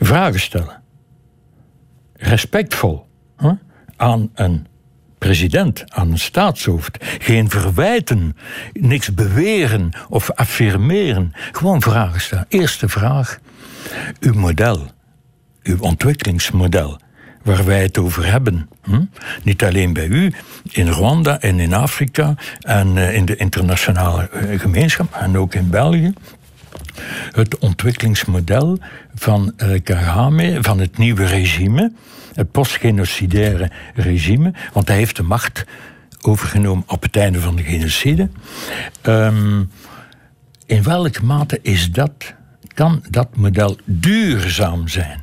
Vragen stellen. Respectvol. Aan een president, aan een staatshoofd. Geen verwijten, niks beweren of affirmeren. Gewoon vragen stellen. Eerste vraag. Uw model, uw ontwikkelingsmodel, waar wij het over hebben. Niet alleen bij u, in Rwanda en in Afrika en uh, in de internationale uh, gemeenschap en ook in België. Het ontwikkelingsmodel van uh, Kagame, van het nieuwe regime het postgenocidaire regime, want hij heeft de macht overgenomen op het einde van de genocide. Um, in welke mate is dat, kan dat model duurzaam zijn?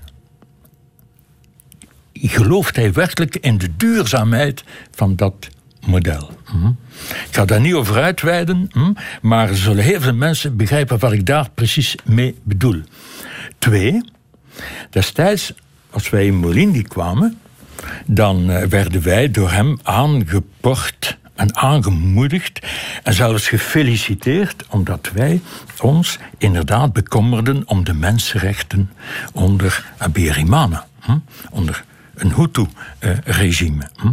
Gelooft hij werkelijk in de duurzaamheid van dat model? Hm? Ik ga daar niet over uitweiden, hm? maar er zullen heel veel mensen begrijpen wat ik daar precies mee bedoel. Twee, destijds als wij in Molindi kwamen, dan eh, werden wij door hem aangeport en aangemoedigd en zelfs gefeliciteerd omdat wij ons inderdaad bekommerden om de mensenrechten onder Abiyarimana, hm? onder een Hutu-regime. Hm?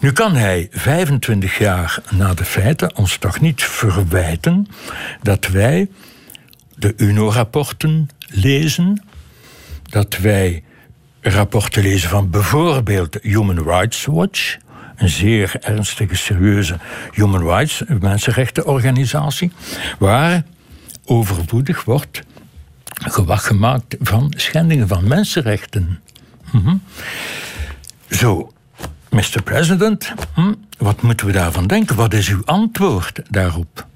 Nu kan hij 25 jaar na de feiten ons toch niet verwijten dat wij de UNO-rapporten lezen, dat wij rapporten lezen van bijvoorbeeld Human Rights Watch, een zeer ernstige, serieuze human rights mensenrechtenorganisatie, waar overwoedig wordt gewacht gemaakt van schendingen van mensenrechten. Mhm. Zo, Mr. President, hm, wat moeten we daarvan denken? Wat is uw antwoord daarop?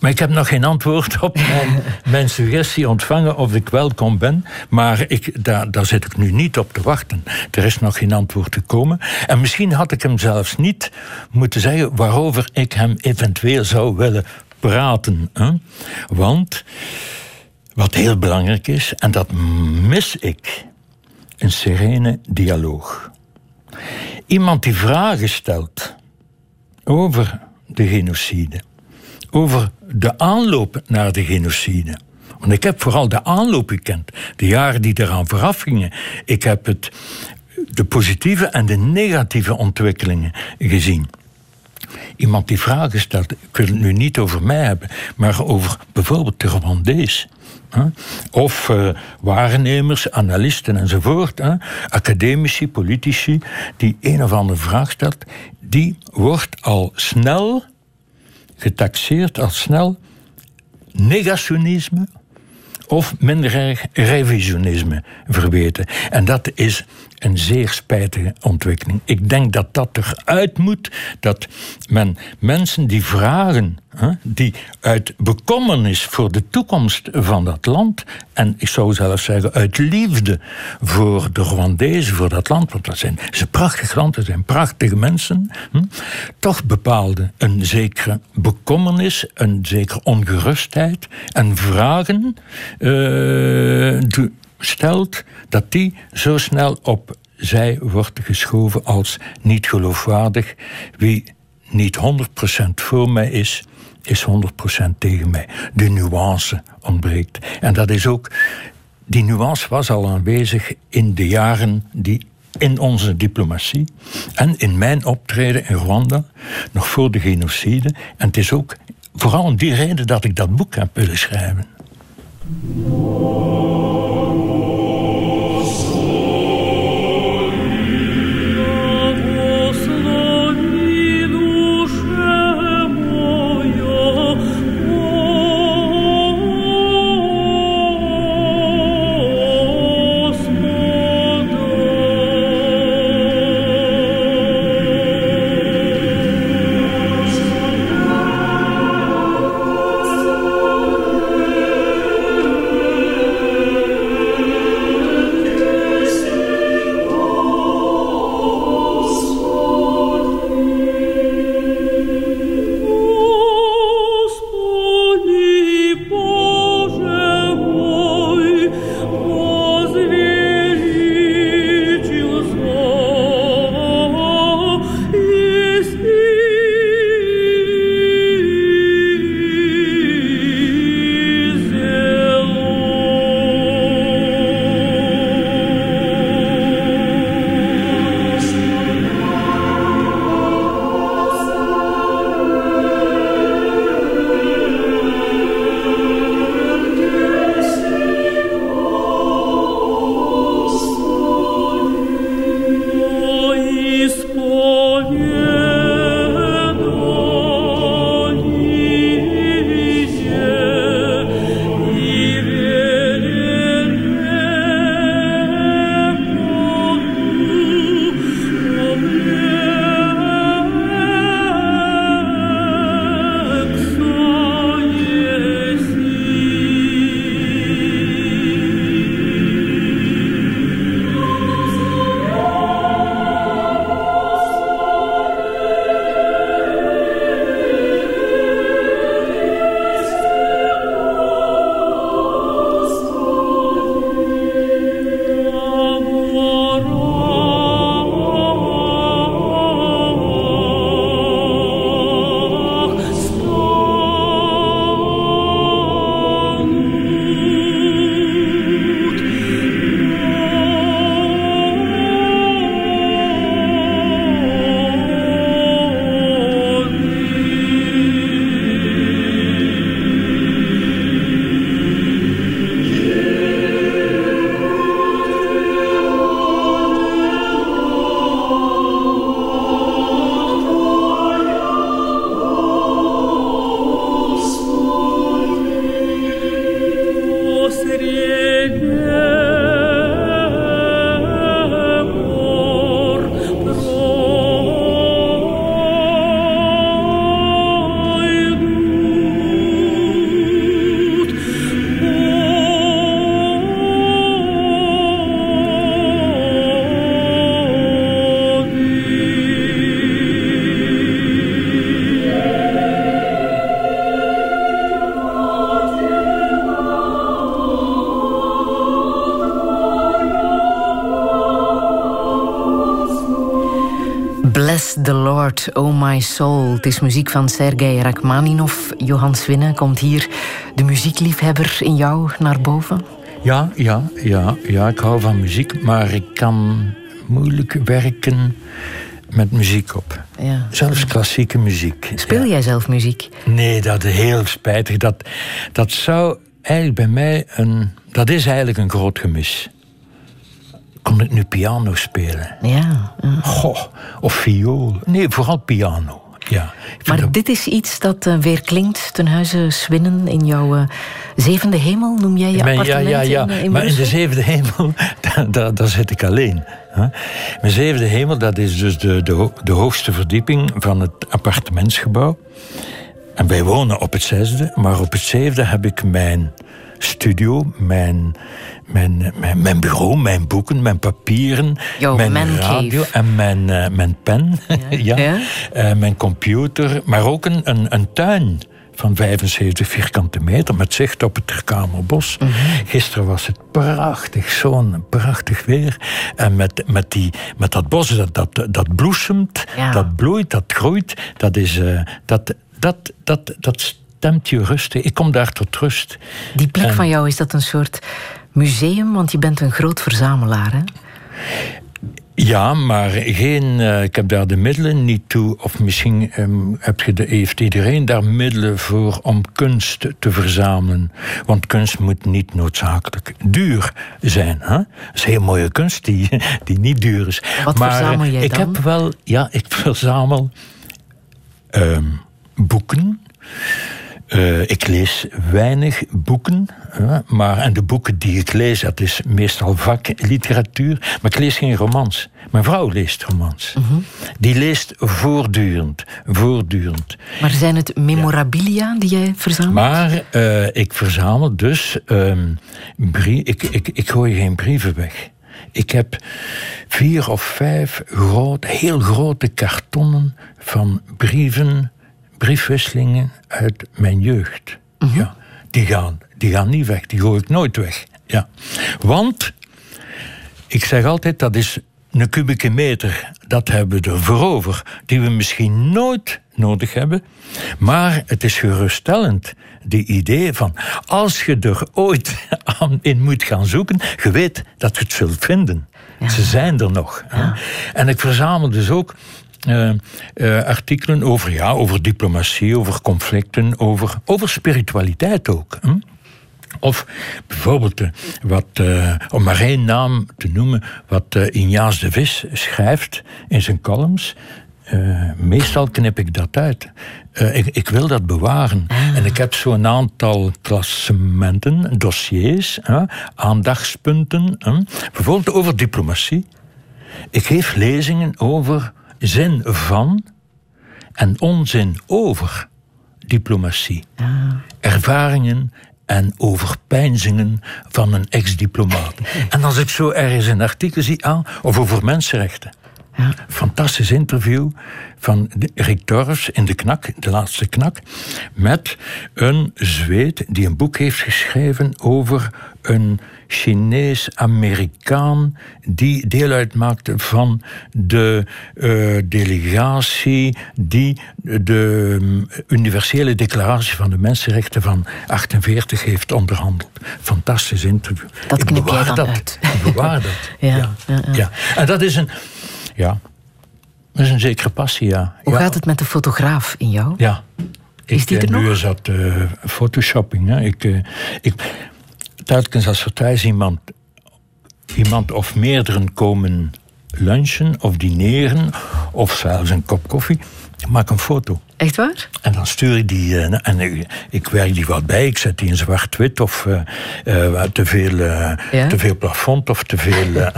Maar ik heb nog geen antwoord op mijn, mijn suggestie ontvangen of ik welkom ben. Maar ik, daar, daar zit ik nu niet op te wachten. Er is nog geen antwoord gekomen. En misschien had ik hem zelfs niet moeten zeggen waarover ik hem eventueel zou willen praten. Hè? Want wat heel belangrijk is, en dat mis ik, een serene dialoog. Iemand die vragen stelt over de genocide, over de aanloop naar de genocide. Want ik heb vooral de aanloop gekend, de jaren die eraan vooraf gingen. Ik heb het, de positieve en de negatieve ontwikkelingen gezien. Iemand die vragen stelt, ik wil het nu niet over mij hebben, maar over bijvoorbeeld de Rwandees. Of uh, waarnemers, analisten enzovoort, academici, politici, die een of andere vraag stelt, die wordt al snel getaxeerd als snel negationisme of minder revisionisme verweten. En dat is een zeer spijtige ontwikkeling. Ik denk dat dat eruit moet, dat men mensen die vragen, die uit bekommernis voor de toekomst van dat land, en ik zou zelfs zeggen uit liefde voor de Rwandezen, voor dat land, want dat zijn ze prachtig land, dat zijn prachtige mensen, hm, toch bepaalde een zekere bekommernis, een zekere ongerustheid en vragen uh, stelt dat die zo snel op zij wordt geschoven als niet geloofwaardig. Wie niet 100% voor mij is, is 100% tegen mij. De nuance ontbreekt. En dat is ook. Die nuance was al aanwezig in de jaren die in onze diplomatie en in mijn optreden in Rwanda, nog voor de genocide. En het is ook vooral om die reden dat ik dat boek heb willen schrijven. My soul. Het is muziek van Sergei Rachmaninov. Johan Swinnen, komt hier de muziekliefhebber in jou naar boven? Ja, ja, ja, ja, ik hou van muziek, maar ik kan moeilijk werken met muziek op. Ja. Zelfs klassieke muziek. Speel jij zelf muziek? Nee, dat is heel spijtig. Dat, dat zou eigenlijk bij mij een. Dat is eigenlijk een groot gemis. Kon ik nu piano spelen? Ja. Goh, of viool. Nee, vooral piano. Ja, maar dit is iets dat uh, weer klinkt ten huize Swinnen in jouw uh, zevende hemel, noem jij je appartement Ja, ja, ja. In, uh, maar in de zevende hemel, daar, daar, zit ik alleen. Hè? Mijn zevende hemel, dat is dus de, de, de hoogste verdieping van het appartementsgebouw. En wij wonen op het zesde, maar op het zevende heb ik mijn studio, mijn, mijn, mijn, mijn bureau, mijn boeken, mijn papieren, mijn radio en mijn, uh, mijn pen, ja. ja. Uh, mijn computer, maar ook een, een, een tuin van 75 vierkante meter met zicht op het Terkamerbos. Mm -hmm. Gisteren was het prachtig, zo'n prachtig weer. En met, met, die, met dat bos dat, dat, dat bloesemt, ja. dat bloeit, dat groeit, dat is... Uh, dat, dat, dat, dat stemt je rustig. Ik kom daar tot rust. Die plek en... van jou, is dat een soort museum? Want je bent een groot verzamelaar, hè? Ja, maar geen, uh, ik heb daar de middelen niet toe. Of misschien um, heb je de, heeft iedereen daar middelen voor om kunst te verzamelen. Want kunst moet niet noodzakelijk duur zijn. Hè? Dat is heel mooie kunst die, die niet duur is. Wat maar verzamel jij ik dan? heb wel, ja, ik verzamel um, boeken. Uh, ik lees weinig boeken, maar en de boeken die ik lees, dat is meestal vakliteratuur, maar ik lees geen romans. Mijn vrouw leest romans. Uh -huh. Die leest voortdurend, voortdurend. Maar zijn het memorabilia ja. die jij verzamelt? Maar uh, ik verzamel dus, ik, ik, ik gooi geen brieven weg. Ik heb vier of vijf groot, heel grote kartonnen van brieven briefwisselingen uit mijn jeugd. -huh. ja, die, gaan, die gaan niet weg, die gooi ik nooit weg. Ja. Want, ik zeg altijd, dat is een kubieke meter, dat hebben we over, die we misschien nooit nodig hebben. Maar het is geruststellend, die idee van, als je er ooit aan in moet gaan zoeken, je weet dat je het zult vinden. Ja. Ze zijn er nog. Ja. En ik verzamel dus ook uh, uh, artikelen over, ja, over diplomatie, over conflicten, over, over spiritualiteit ook. Of bijvoorbeeld, uh, wat, om maar één naam te noemen, wat Injaas de Vis schrijft in zijn columns. meestal knip ik dat uit. Ik, ik, wil dat bewaren. Ah. En ik heb zo'n aantal klassementen, dossiers, aandachtspunten. bijvoorbeeld over diplomatie. Ik geef lezingen over zin van en onzin over diplomatie. Ah. Ervaringen en overpeinzingen van een ex-diplomaat. en als ik zo ergens een artikel zie aan, of over mensenrechten. Ja. Fantastisch interview van Rick Dorfs in de Knak, de laatste Knak, met een Zweed die een boek heeft geschreven over een Chinees-Amerikaan die deel uitmaakte van de uh, delegatie die de um, Universele Declaratie van de Mensenrechten van 48 heeft onderhandeld. Fantastisch interview. Dat knip jij dan dat. uit. Ik bewaar dat. ja, ja. Ja, ja. En dat is een... Ja, dat is een zekere passie, ja. Hoe ja. gaat het met de fotograaf in jou? Ja. Is die ik, er nu nog? is dat uh, photoshopping. Hè. Ik, uh, ik, telkens als er thuis iemand, iemand of meerdere komen lunchen of dineren, of zelfs een kop koffie, maak een foto. Echt waar? En dan stuur ik die, uh, en ik, ik werk die wat bij, ik zet die in zwart-wit of uh, uh, te, veel, ja? te veel plafond of te veel,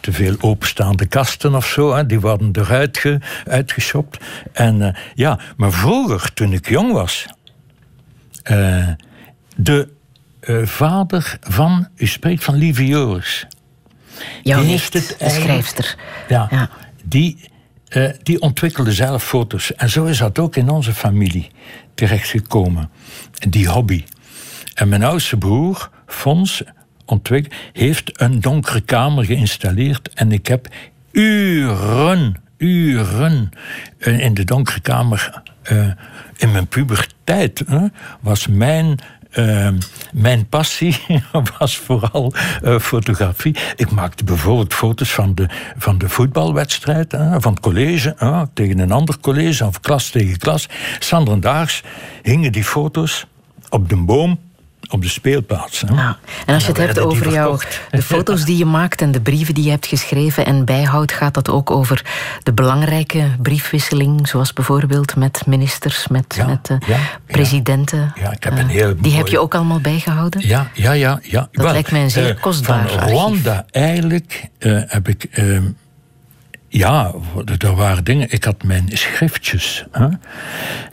te veel openstaande kasten of zo. Die worden eruit ge, uitgeshopt. En ja, maar vroeger, toen ik jong was, de vader van, u spreekt van Lieve Joris. Jouw nicht, de schrijfster. Ja, ja. die uh, die ontwikkelde zelf foto's. En zo is dat ook in onze familie terechtgekomen. Die hobby. En mijn oudste broer, Fons, heeft een donkere kamer geïnstalleerd. En ik heb uren, uren eh, in de donkere kamer. Uh, in mijn puberteit was mijn uh, mijn passie was vooral uh, fotografie. Ik maakte bijvoorbeeld foto's van de, van de voetbalwedstrijd, van het college tegen een ander college, of klas tegen klas. Sanderdaags hingen die foto's op de boom op de speelplaats. Hè. Ja. En als je het hebt over jou, de foto's die je maakt en de brieven die je hebt geschreven en bijhoudt, gaat dat ook over de belangrijke briefwisseling, zoals bijvoorbeeld met ministers, met, ja, met uh, ja, presidenten. Ja, ik heb een heel Die heb je ook allemaal bijgehouden? Ja, ja, ja. ja. Dat Wel, lijkt mij een zeer uh, kostbaar Van Rwanda eigenlijk uh, heb ik ehm, ja, er waren dingen. Ik had mijn schriftjes, hè,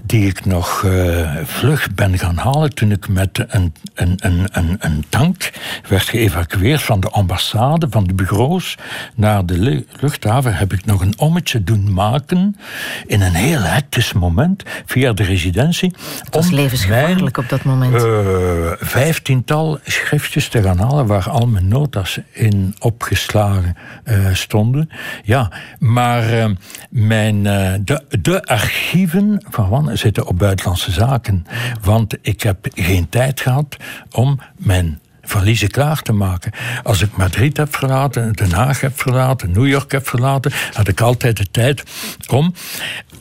die ik nog uh, vlug ben gaan halen toen ik met een, een, een, een, een tank werd geëvacueerd van de ambassade, van de bureaus, naar de luchthaven. Heb ik nog een ommetje doen maken in een heel hectisch moment via de residentie. Het was levensgevaarlijk op dat moment. Uh, vijftiental schriftjes te gaan halen waar al mijn notas in opgeslagen uh, stonden. Ja. Maar mijn, de, de, archieven van zitten op buitenlandse zaken. Want ik heb geen tijd gehad om mijn valiezen klaar te maken. Als ik Madrid heb verlaten, Den Haag heb verlaten, New York heb verlaten, had ik altijd de tijd om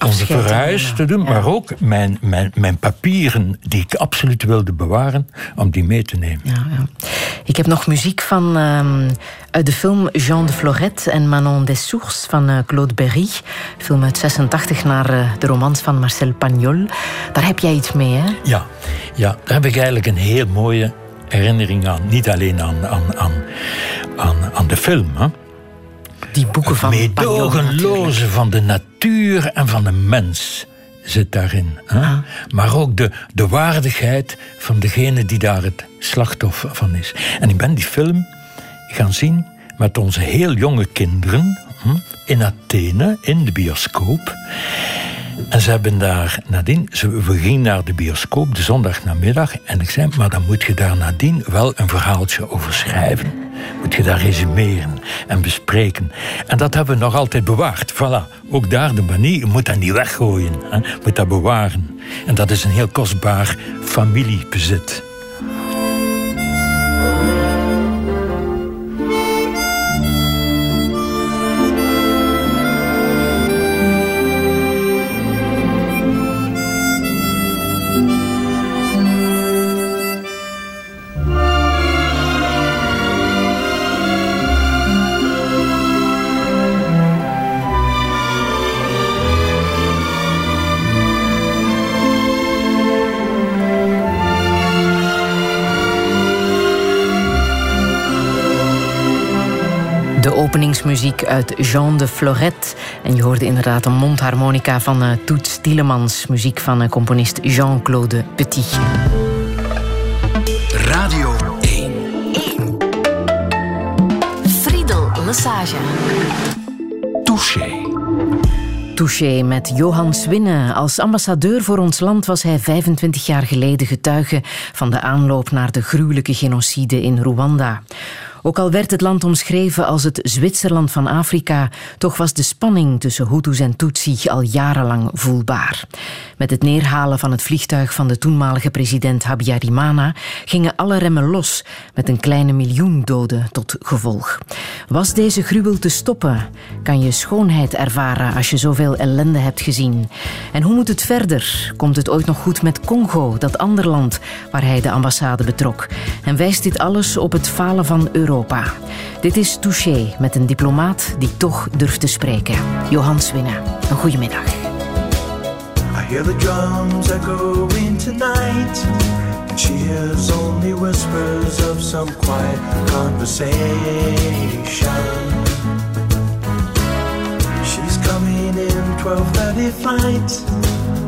onze verhuis te doen, maar ook mijn, mijn, mijn papieren die ik absoluut wilde bewaren, om die mee te nemen. Ja, ja. Ik heb nog muziek van um, uit de film Jean de Florette en Manon des Sources van uh, Claude Berry. Film uit 86 naar uh, de romans van Marcel Pagnol. Daar heb jij iets mee, hè? Ja, ja daar heb ik eigenlijk een heel mooie herinnering aan. Niet alleen aan, aan, aan, aan, aan de film. Hè. Die boeken van meedogenloze van de natuur en van de mens zit daarin. Hè. Ah. Maar ook de, de waardigheid van degene die daar het slachtoffer van is. En ik ben die film gaan zien met onze heel jonge kinderen hm, in Athene, in de bioscoop. En ze hebben daar nadien, we gingen naar de bioscoop de zondagnamiddag. En ik zei, maar dan moet je daar nadien wel een verhaaltje over schrijven. Moet je daar resumeren en bespreken. En dat hebben we nog altijd bewaard. Voilà, ook daar de manier, je moet dat niet weggooien. Je moet dat bewaren. En dat is een heel kostbaar familiebezit. Openingsmuziek uit Jean de Florette. En je hoorde inderdaad een mondharmonica van uh, Toets Tielemans. Muziek van uh, componist Jean-Claude Petit. Radio 1. 1. Friedel Lassage. Touché. Touché met Johan Swinne. Als ambassadeur voor ons land was hij 25 jaar geleden getuige van de aanloop naar de gruwelijke genocide in Rwanda. Ook al werd het land omschreven als het Zwitserland van Afrika, toch was de spanning tussen Hutus en Tutsi al jarenlang voelbaar. Met het neerhalen van het vliegtuig van de toenmalige president Habyarimana gingen alle remmen los, met een kleine miljoen doden tot gevolg. Was deze gruwel te stoppen? Kan je schoonheid ervaren als je zoveel ellende hebt gezien? En hoe moet het verder? Komt het ooit nog goed met Congo, dat ander land waar hij de ambassade betrok? En wijst dit alles op het falen van Europa? Europa. Dit is Touché met een diplomaat die toch durft te spreken. Johan Swinne, een goede middag. I hear the drums echoing tonight. And she hears only whispers of some quiet conversation. She's coming in 12:30 flight.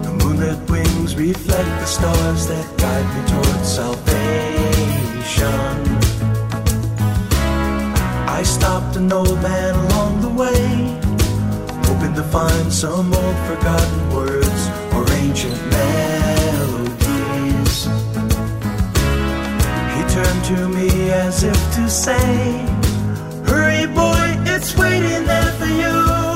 The moonlit wings reflect the stars that guide me towards salvation. I stopped an old man along the way, hoping to find some old forgotten words or ancient melodies. He turned to me as if to say, Hurry, boy, it's waiting there for you.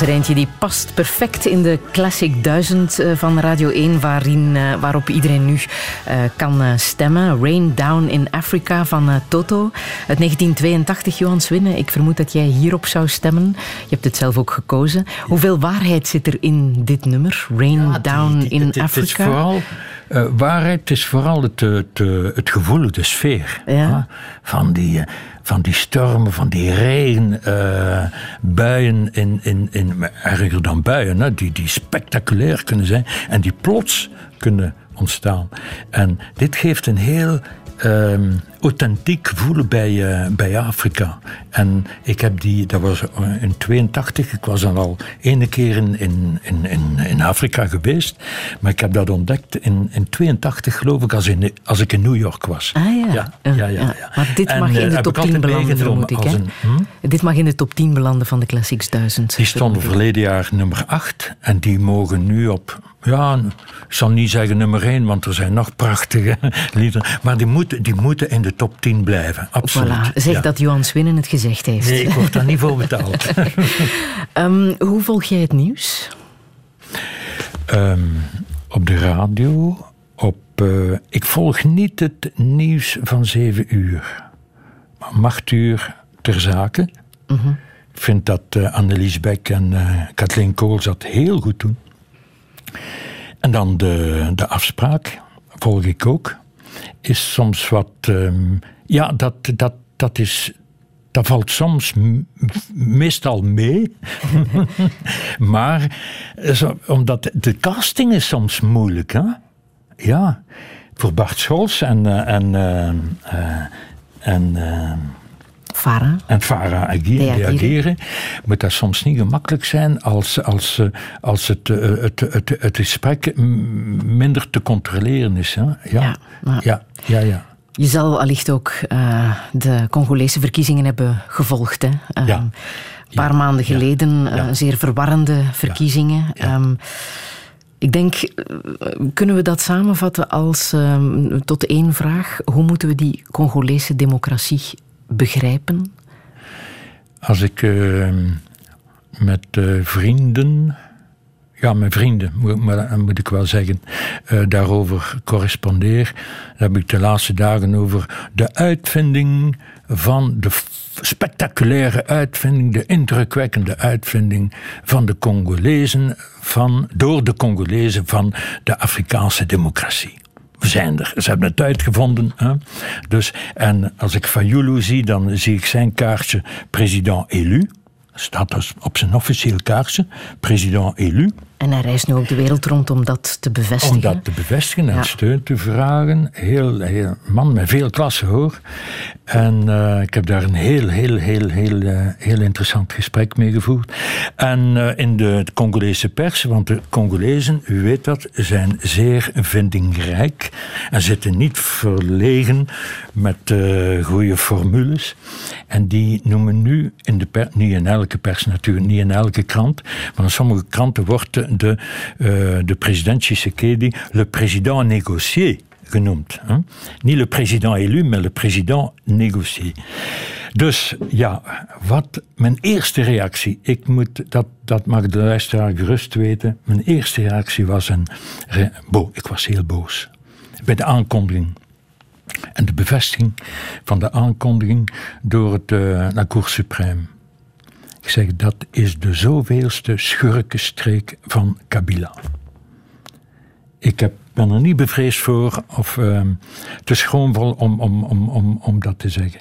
Is er eentje die past perfect in de Classic 1000 eh, van Radio 1, waarin, eh, waarop iedereen nu eh, kan stemmen. Rain Down in Africa van Toto. Uit 1982, Johan Swinnen. Ik vermoed dat jij hierop zou stemmen. Je hebt het zelf ook gekozen. Hoeveel waarheid zit er in dit nummer? Rain Down Die- die- in het, het is Africa. vooral waarheid, is vooral het, het, het gevoel, de sfeer. Ja. Van, die, van die stormen, van die regen, eh, buien, in, in, in, erger dan buien, hè, die, die spectaculair kunnen zijn en die plots kunnen ontstaan. En dit geeft een heel ehm, authentiek gevoel bij, eh, bij Afrika. En ik heb die, dat was eh, in 82, ik was dan al ene keer in, in, in, in, Afrika geweest, maar ik heb dat ontdekt in, in 82 geloof ik, als, in, als ik in New York was. Ah ja. Ja, ja, ja, ja. Maar dit En, mag eh, in de top ik 10 altijd belanden, vermoed ik. Hè? een- hm? Dit mag in de top 10 belanden van de Classics 1000. Die stonden verleden jaar nummer 8 en die mogen nu op, ja, ik zal niet zeggen nummer 1, want er zijn nog prachtige liederen, maar die moeten, die moeten in de top 10 blijven, absoluut. Voilà, zeg Ja. dat Johan Swinnen het gezegd heeft. Nee, ik word daar niet voor betaald. Ehm, hoe volg jij het nieuws? Ehm, op de radio, op, eh, ik volg niet het nieuws van 7 uur. Maar om 8 uur ter zake. Ik vind dat eh, Annelies Beck en eh Kathleen Kools dat heel goed doen. En dan de, de afspraak, volg ik ook, is soms wat. ehm, ja, dat, dat, dat is. Dat valt soms meestal mee. maar zo, omdat de casting is soms moeilijk. Hè? Ja, voor Bart Scholz en, eh, en, eh, eh, en, en Agir Reageren. reageren, moet dat soms niet gemakkelijk zijn als, als, eh, als het, eh, het, het, het gesprek minder te controleren is. Hè? Ja, Ja, ja, ja, ja. Je zal allicht ook eh, de Congolese verkiezingen hebben gevolgd. Hè? Ehm, Ja. Een paar maanden geleden, zeer verwarrende verkiezingen. Ja. Ehm, Ik denk, kunnen we dat samenvatten als ehm, tot één vraag? Hoe moeten we die Congolese democratie begrijpen? Als ik eh, met eh, vrienden, ja, mijn vrienden, moet, ik wel zeggen, eh, daarover correspondeer, dan heb ik de laatste dagen over de uitvinding van de spectaculaire uitvinding, de indrukwekkende uitvinding van de Congolezen, van, door de Congolezen van de Afrikaanse democratie. We zijn er. Ze hebben het uitgevonden. Hè? Dus, en als ik Fayulu zie, dan zie ik zijn kaartje president élu. Staat dus op zijn officieel kaartje, president élu. En hij reist nu ook de wereld rond om dat te bevestigen. Om dat te bevestigen en Ja. steun te vragen. Heel, heel man met veel klasse hoor. En eh, ik heb daar een heel, heel, heel, heel, eh, heel interessant gesprek mee gevoerd. En eh, in de Congolese pers, want de Congolezen, u weet dat, zijn zeer vindingrijk. En zitten niet verlegen met goede formules. En die noemen nu in de pers, niet in elke pers natuurlijk, niet in elke krant, maar in sommige kranten wordt de, eh, de president Tshisekedi le président négocié genoemd. Niet le président élu, maar le président négocié. Dus ja, wat mijn eerste reactie, ik moet, dat, dat mag de luisteraar gerust weten, mijn eerste reactie was een, bo, ik was heel boos. Bij de aankondiging. En de bevestiging van de aankondiging door het, eh la Cour suprême. Ik zeg, dat is de zoveelste schurkenstreek van Kabila. Ik heb, ben er niet bevreesd voor of ehm, te schroomvol om, om, om, om, om dat te zeggen.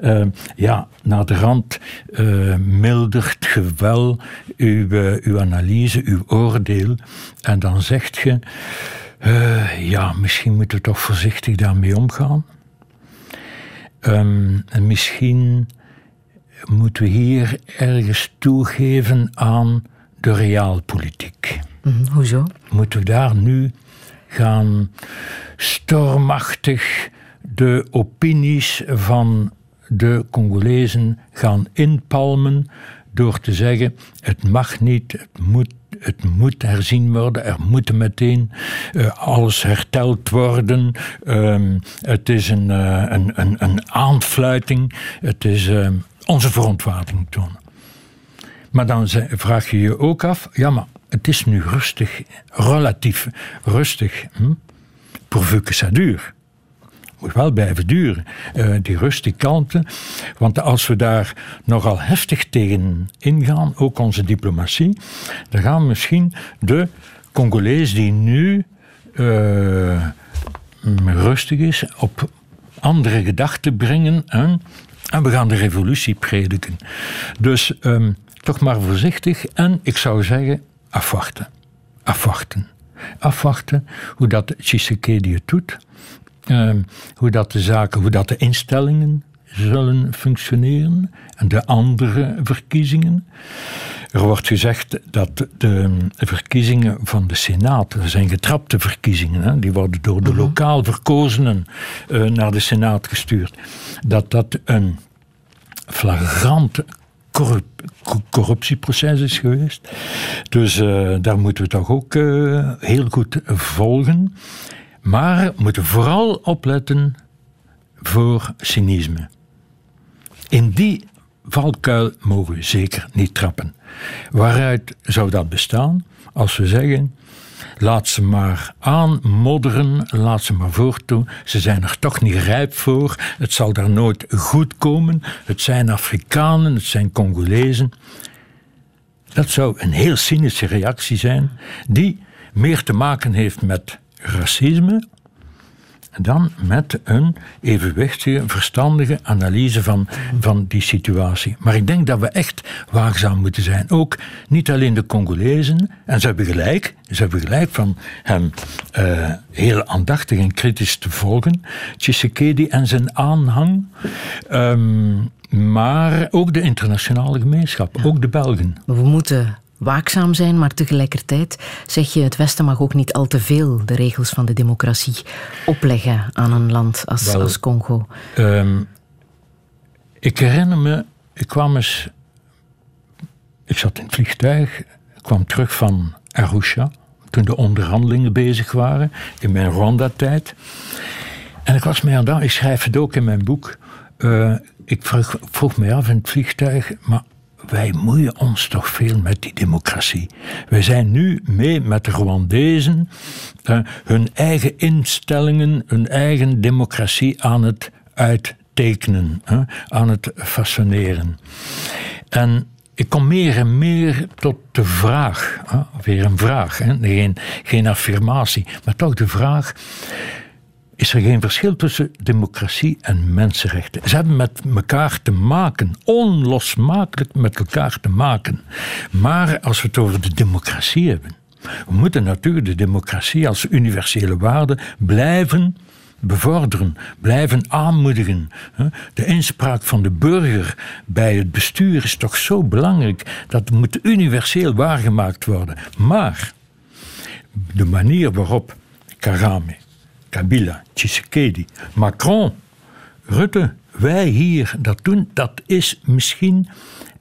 Ehm, ja, naar de rand eh, mildert ge wel uw, eh, uw analyse, uw oordeel. En dan zegt je, eh, ja, misschien moeten we toch voorzichtig daarmee omgaan. Ehm, en misschien moeten we hier ergens toegeven aan de realpolitiek. Mhm, hoezo? Moeten we daar nu gaan stormachtig de opinies van de Congolezen gaan inpalmen door te zeggen: het mag niet, het moet, het moet herzien worden, er moet meteen eh, alles herteld worden. Ehm, het is een, eh, een, een, een aanfluiting, het is eh, onze verontwaardiging tonen. Maar dan vraag je je ook af, ja, maar het is nu rustig, relatief rustig. Hm? Pourvu que ça dure. Moet wel blijven duren, eh, die rust, die kalmte. Want als we daar nogal heftig tegen ingaan, ook onze diplomatie, dan gaan misschien de Congolees die nu eh, mm, rustig is, op andere gedachten brengen. Hè? En we gaan de revolutie prediken. Dus ehm, toch maar voorzichtig. En ik zou zeggen, afwachten. Afwachten. Afwachten hoe dat Tshisekedi het doet. Ehm, hoe dat de zaken, hoe dat de instellingen zullen functioneren. En de andere verkiezingen. Er wordt gezegd dat de verkiezingen van de Senaat, zijn getrapte verkiezingen, hè, die worden door de lokaal verkozenen eh, naar de Senaat gestuurd, dat dat een flagrant corrup- co- corruptieproces is geweest. Dus eh, daar moeten we toch ook eh, heel goed volgen. Maar we moeten vooral opletten voor cynisme. In die valkuil mogen we zeker niet trappen. Waaruit zou dat bestaan? Als we zeggen, laat ze maar aanmodderen, laat ze maar voortdoen. Ze zijn er toch niet rijp voor. Het zal daar nooit goed komen. Het zijn Afrikanen, het zijn Congolezen. Dat zou een heel cynische reactie zijn, die meer te maken heeft met racisme dan met een evenwichtige, verstandige analyse van, van die situatie. Maar ik denk dat we echt waakzaam moeten zijn. Ook niet alleen de Congolezen, en ze hebben gelijk, ze hebben gelijk van hem eh, heel aandachtig en kritisch te volgen, Tshisekedi en zijn aanhang, Ehm, maar ook de internationale gemeenschap, ook de Belgen. We moeten waakzaam zijn, maar tegelijkertijd zeg je het Westen mag ook niet al te veel de regels van de democratie opleggen aan een land als, Wel, als Congo. Ehm, ik herinner me, ik kwam eens. Ik zat in het vliegtuig, ik kwam terug van Arusha, toen de onderhandelingen bezig waren, in mijn Rwanda-tijd. En ik was mij aan ik schrijf het ook in mijn boek. eh, ik vroeg, vroeg me af in het vliegtuig, maar wij moeien ons toch veel met die democratie. Wij zijn nu mee met de Rwandezen eh, hun eigen instellingen, hun eigen democratie aan het uittekenen, hè, aan het façonneren. En ik kom meer en meer tot de vraag, hè, weer een vraag, geen, geen affirmatie, maar toch de vraag. Is er geen verschil tussen democratie en mensenrechten? Ze hebben met elkaar te maken, onlosmakelijk met elkaar te maken. Maar als we het over de democratie hebben, we moeten natuurlijk de democratie als universele waarde blijven bevorderen, blijven aanmoedigen. De inspraak van de burger bij het bestuur is toch zo belangrijk. Dat moet universeel waargemaakt worden. Maar de manier waarop Kagame, Kabila, Tshisekedi, Macron, Rutte, wij hier dat doen, dat is misschien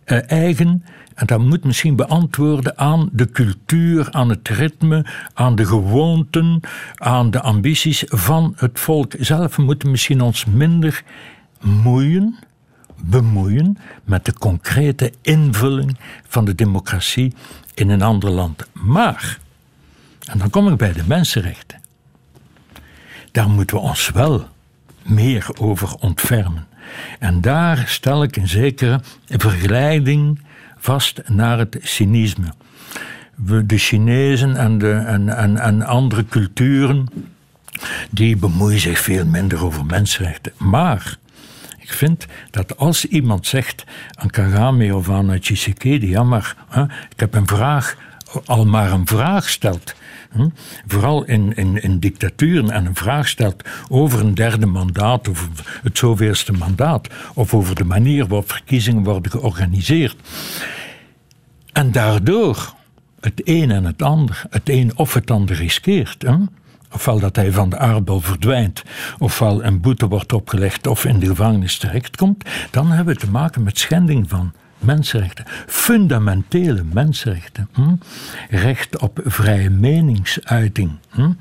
eh, eigen. En dat moet misschien beantwoorden aan de cultuur, aan het ritme, aan de gewoonten, aan de ambities van het volk zelf. We moeten misschien ons minder moeien, bemoeien met de concrete invulling van de democratie in een ander land. Maar, en dan kom ik bij de mensenrechten daar moeten we ons wel meer over ontfermen. En daar stel ik een zekere vergelijking vast naar het cynisme. De Chinezen en, de, en, en, en andere culturen, die bemoeien zich veel minder over mensenrechten. Maar ik vind dat als iemand zegt aan Kagame of aan Tshisekedi, ja maar ik heb een vraag, al maar een vraag stelt, hm, vooral in, in, in dictaturen en een vraag stelt over een derde mandaat of het zoveelste mandaat of over de manier waarop verkiezingen worden georganiseerd. En daardoor het een en het ander, het een of het ander riskeert. Hè? Ofwel dat hij van de aardbol verdwijnt, ofwel een boete wordt opgelegd of in de gevangenis terechtkomt, dan hebben we te maken met schending van mensenrechten. Fundamentele mensenrechten. Hm? Recht op vrije meningsuiting. Hm?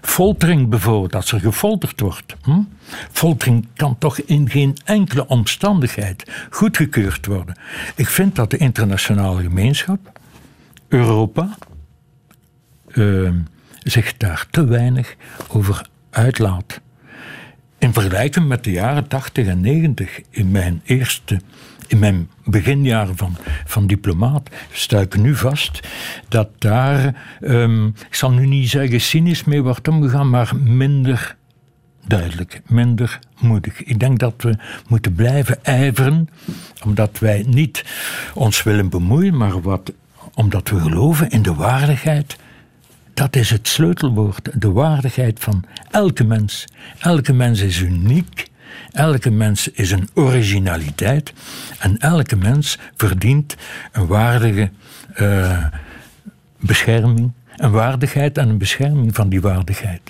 Foltering bijvoorbeeld, als er gefolterd wordt. Hm? Foltering kan toch in geen enkele omstandigheid goedgekeurd worden. Ik vind dat de internationale gemeenschap, Europa, eh, zich daar te weinig over uitlaat. In vergelijking met de jaren 80 en 90, in mijn eerste, in mijn beginjaren van, van diplomaat, stel ik nu vast dat daar, ehm, ik zal nu niet zeggen cynisch mee wordt omgegaan, maar minder duidelijk, minder moedig. Ik denk dat we moeten blijven ijveren, omdat wij niet ons willen bemoeien, maar wat, omdat we geloven in de waardigheid dat is het sleutelwoord, de waardigheid van elke mens. Elke mens is uniek, elke mens is een originaliteit en elke mens verdient een waardige eh, bescherming, een waardigheid en een bescherming van die waardigheid.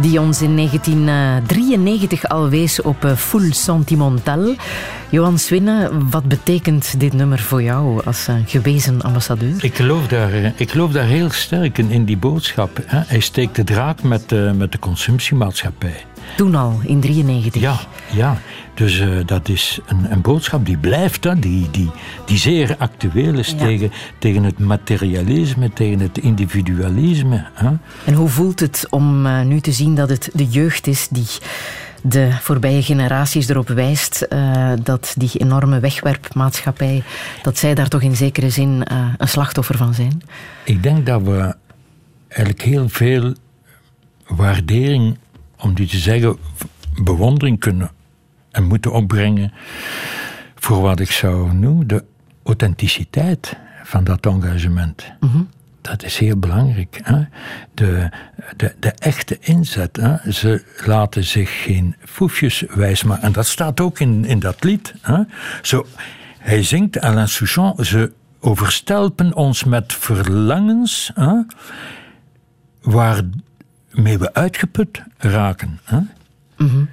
Die ons in 1993 al wees op eh, Full Sentimental. Johan Swinne, wat betekent dit nummer voor jou als eh, gewezen ambassadeur? Ik geloof daar, eh, ik geloof daar heel sterk in, in die boodschap. Hij steekt de draak met, de met de consumptiemaatschappij. Toen al, in 93. Ja, ja. dus uh, dat is een, een, boodschap die blijft, hè, die, die, die zeer actueel is ja. tegen, tegen het materialisme, tegen het individualisme. Hè. En hoe voelt het om uh, nu te zien dat het de jeugd is die de voorbije generaties erop wijst uh, dat die enorme wegwerpmaatschappij, dat zij daar toch in zekere zin een slachtoffer van zijn? Ik denk dat we eigenlijk heel veel waardering om die te zeggen, bewondering kunnen en moeten opbrengen voor wat ik zou noemen de authenticiteit van dat engagement. Mm -hmm. Dat is heel belangrijk. Hè? De, de, de echte inzet. Hè? Ze laten zich geen foefjes wijsmaken. En dat staat ook in, in dat lied. Hè? Zo, hij zingt, Alain Souchon, ze overstelpen ons met verlangens hè? waar mee we uitgeput raken. Hè? Mm -hmm.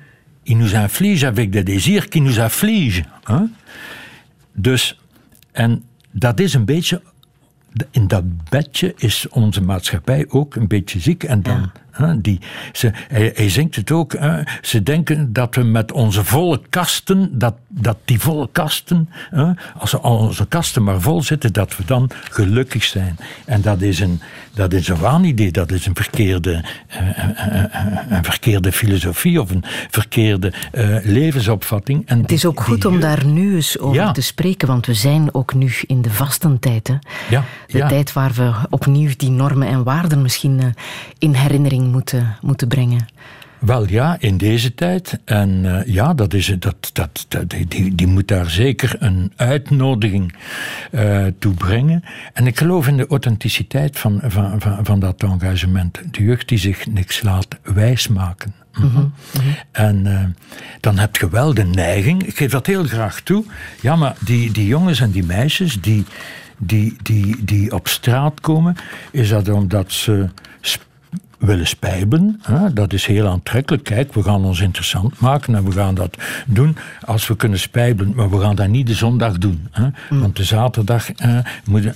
Il nous inflige avec des désirs qui nous affligent. Hè? Dus, en dat is een beetje, in dat bedje is onze maatschappij ook een beetje ziek. En dan. Die, ze, hij, hij zingt het ook, hè, ze denken dat we met onze volle kasten, dat, dat die volle kasten, hè, als onze kasten maar vol zitten, dat we dan gelukkig zijn. En dat is een, dat is een waanidee, dat is een verkeerde, uh, een verkeerde filosofie of een verkeerde uh, levensopvatting. En het is ook goed die, om daar nu eens over ja. te spreken, want we zijn ook nu in de vastentijd. Hè? Ja, de ja. tijd waar we opnieuw die normen en waarden misschien in herinnering moeten, moeten brengen. Wel ja, in deze tijd. En uh, ja, dat is, dat, dat, dat, die, die moet daar zeker een uitnodiging uh, toe brengen. En ik geloof in de authenticiteit van, van, van, van dat engagement. De jeugd die zich niks laat wijsmaken. Mm -hmm. Mm -hmm. En uh, dan heb je wel de neiging, ik geef dat heel graag toe. Ja, maar die, die jongens en die meisjes die, die, die, die op straat komen, is dat omdat ze willen spijbelen. Hè? Dat is heel aantrekkelijk. Kijk, we gaan ons interessant maken en we gaan dat doen als we kunnen spijbelen. Maar we gaan dat niet de zondag doen. Hè? Mm. Want de zaterdag eh,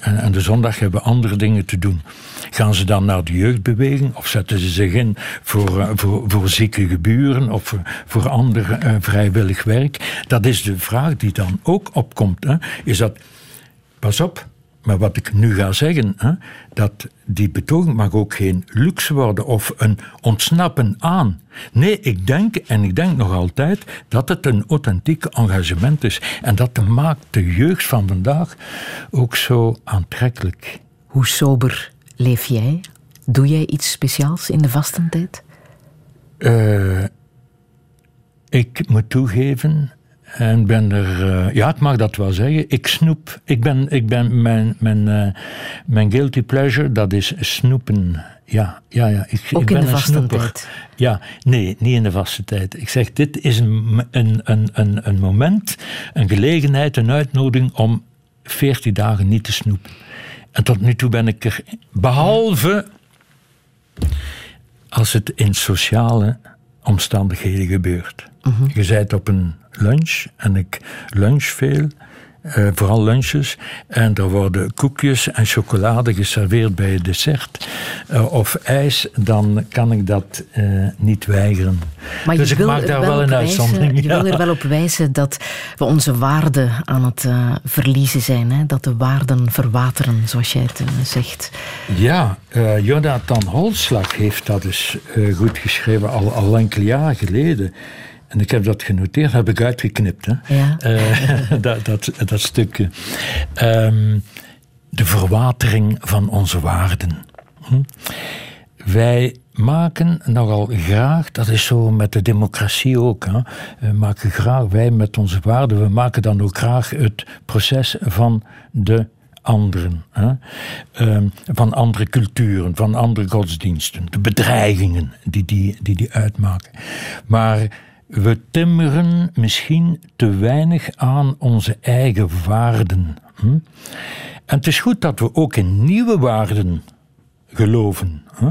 en, de zondag hebben we andere dingen te doen. Gaan ze dan naar de jeugdbeweging of zetten ze zich in voor, uh, voor, voor zieke geburen of voor, voor ander uh, vrijwillig werk? Dat is de vraag die dan ook opkomt. Hè? Is dat, pas op, maar wat ik nu ga zeggen, hè, dat die betoging mag ook geen luxe worden of een ontsnappen aan. Nee, ik denk, en ik denk nog altijd, dat het een authentiek engagement is. En dat maakt de jeugd van vandaag ook zo aantrekkelijk. Hoe sober leef jij? Doe jij iets speciaals in de vastentijd? Uh, ik moet toegeven, En ben er, eh, ja, ik mag dat wel zeggen. Ik snoep. Ik ben, ik ben mijn, mijn, eh, mijn guilty pleasure, dat is snoepen. Ja, ja, ja. Ik, Ook ik in ben de een vaste snoeper. tijd. Ja, nee, niet in de vaste tijd. Ik zeg, dit is een, een, een, een, een moment, een gelegenheid, een uitnodiging om 40 dagen niet te snoepen. En tot nu toe ben ik er, behalve als het in sociale omstandigheden gebeurt. Je bent op een lunch en ik lunch veel. eh, vooral lunches. En er worden koekjes en chocolade geserveerd bij het dessert. eh, of ijs, dan kan ik dat eh, niet weigeren. Maar dus ik wil maak daar wel een wijzen- uitzondering. Je wil er wel op wijzen dat we onze waarden aan het verliezen zijn. Hè? Dat de waarden verwateren, zoals jij het zegt. Ja, Jonathan Holslag heeft dat eh, goed geschreven, al, al enkele jaren geleden. En ik heb dat genoteerd, heb ik uitgeknipt. Hè? Ja. Eh, dat, dat, dat stukje. Ehm, de verwatering van onze waarden. Hm? Wij maken nogal graag, dat is zo met de democratie ook, hè? we maken graag, wij met onze waarden, we maken dan ook graag het proces van de anderen. Hè? Ehm, van andere culturen, van andere godsdiensten, de bedreigingen die die, die, die uitmaken. Maar we timmeren misschien te weinig aan onze eigen waarden. Hm? En het is goed dat we ook in nieuwe waarden geloven. Hè?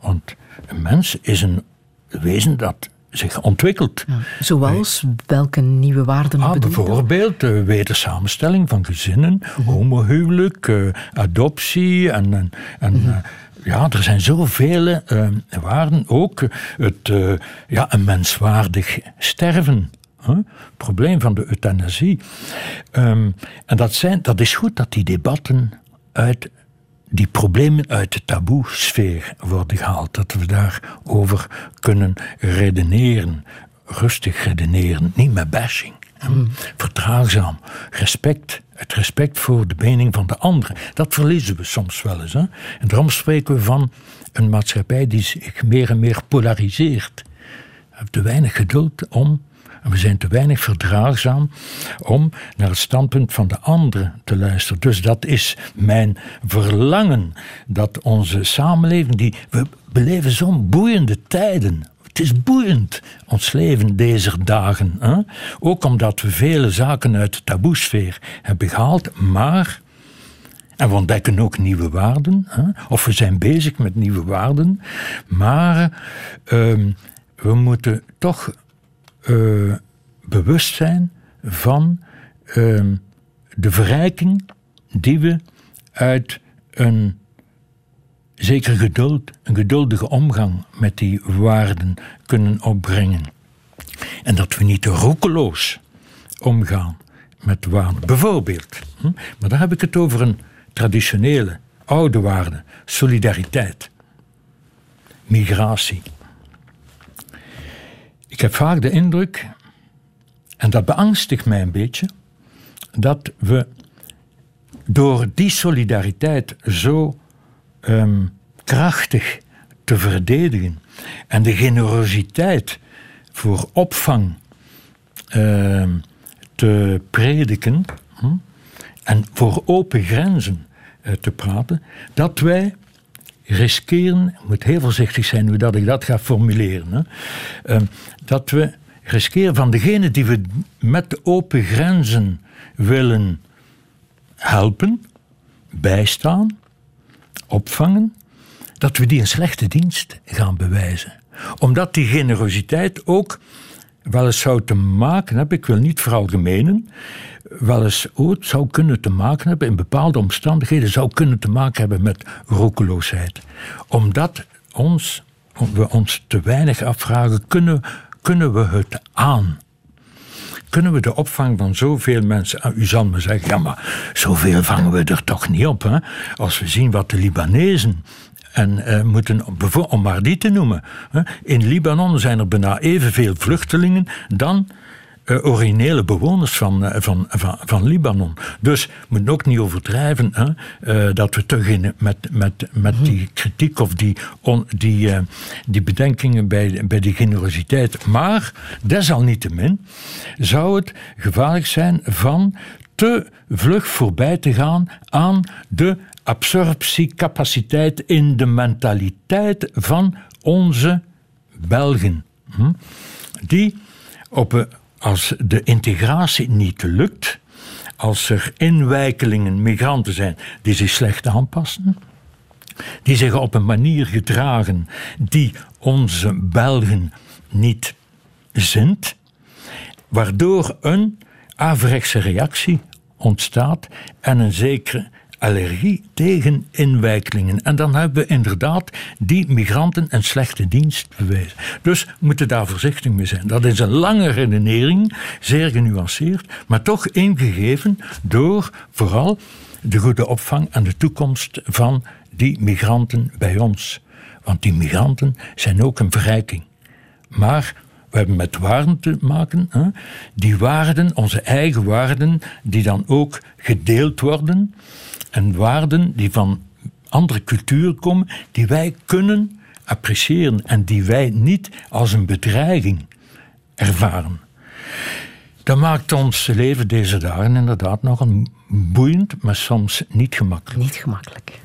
Want een mens is een wezen dat zich ontwikkelt. Zoals welke nieuwe waarden Ah, bijvoorbeeld de wedersamenstelling van gezinnen, homohuwelijk, eh, adoptie en, en, en eh, ja, er zijn zoveel eh, waarden. Ook het, eh, ja, een menswaardig sterven. hè. Probleem van de euthanasie. Ehm, en dat, zijn, dat is goed dat die debatten uit die problemen uit de taboe-sfeer worden gehaald. Dat we daarover kunnen redeneren. Rustig redeneren, niet met bashing. hè. Vertraagzaam. Respect. Het respect voor de mening van de anderen. Dat verliezen we soms wel eens. Hè? En daarom spreken we van een maatschappij die zich meer en meer polariseert. We hebben te weinig geduld om, en we zijn te weinig verdraagzaam om naar het standpunt van de anderen te luisteren. Dus dat is mijn verlangen dat onze samenleving, die we beleven zo'n boeiende tijden. Het is boeiend, ons leven deze dagen. Hè? Ook omdat we vele zaken uit de taboesfeer hebben gehaald, maar en we ontdekken ook nieuwe waarden, hè? of we zijn bezig met nieuwe waarden, maar ehm, we moeten toch eh, bewust zijn van ehm, de verrijking die we uit een zeker geduld, een geduldige omgang met die waarden kunnen opbrengen. En dat we niet roekeloos omgaan met waarden. Bijvoorbeeld, hm, maar daar heb ik het over een traditionele, oude waarde, solidariteit, migratie. Ik heb vaak de indruk, en dat beangstigt mij een beetje, dat we door die solidariteit zo ehm, krachtig te verdedigen. En de generositeit voor opvang ehm, te prediken hm, en voor open grenzen eh, te praten, dat wij riskeren, ik moet heel voorzichtig zijn hoe dat ik dat ga formuleren, hè, ehm, dat we riskeren van degene die we met de open grenzen willen helpen, bijstaan, opvangen, dat we die een slechte dienst gaan bewijzen. Omdat die generositeit ook wel eens zou te maken hebben, ik wil niet veralgemenen, wel eens ook zou kunnen te maken hebben, in bepaalde omstandigheden zou kunnen te maken hebben met roekeloosheid. Omdat ons, we ons te weinig afvragen, kunnen, kunnen we het aan? Kunnen we de opvang van zoveel mensen... Ah, U zal me zeggen, ja, maar zoveel vangen we er toch niet op. Hè? Als we zien wat de Libanezen... En eh, moeten, om maar die te noemen. Hè? In Libanon zijn er bijna evenveel vluchtelingen dan originele bewoners van, eh, van, van, van Libanon. Dus we moeten ook niet overdrijven hè, eh, dat we terug in, met, met, met die kritiek of die, on- die, eh, die bedenkingen bij, bij die generositeit. Maar desalniettemin zou het gevaarlijk zijn van te vlug voorbij te gaan aan de absorptiecapaciteit in de mentaliteit van onze Belgen. Hm? Die op, een- als de integratie niet lukt, als er inwijkelingen, migranten zijn die zich slecht aanpassen, die zich op een manier gedragen die onze Belgen niet zint, waardoor een averechtse reactie ontstaat en een zekere allergie tegen inwijkelingen. En dan hebben we inderdaad die migranten een slechte dienst bewezen. Dus we moeten daar voorzichtig mee zijn. Dat is een lange redenering, zeer genuanceerd, maar toch ingegeven door vooral de goede opvang en de toekomst van die migranten bij ons. Want die migranten zijn ook een verrijking. Maar we hebben met waarden te maken. Die waarden, onze eigen waarden, die dan ook gedeeld worden. En waarden die van andere culturen komen, die wij kunnen appreciëren en die wij niet als een bedreiging ervaren. Dat maakt ons leven deze dagen inderdaad nog een boeiend, maar soms niet gemakkelijk. Niet gemakkelijk.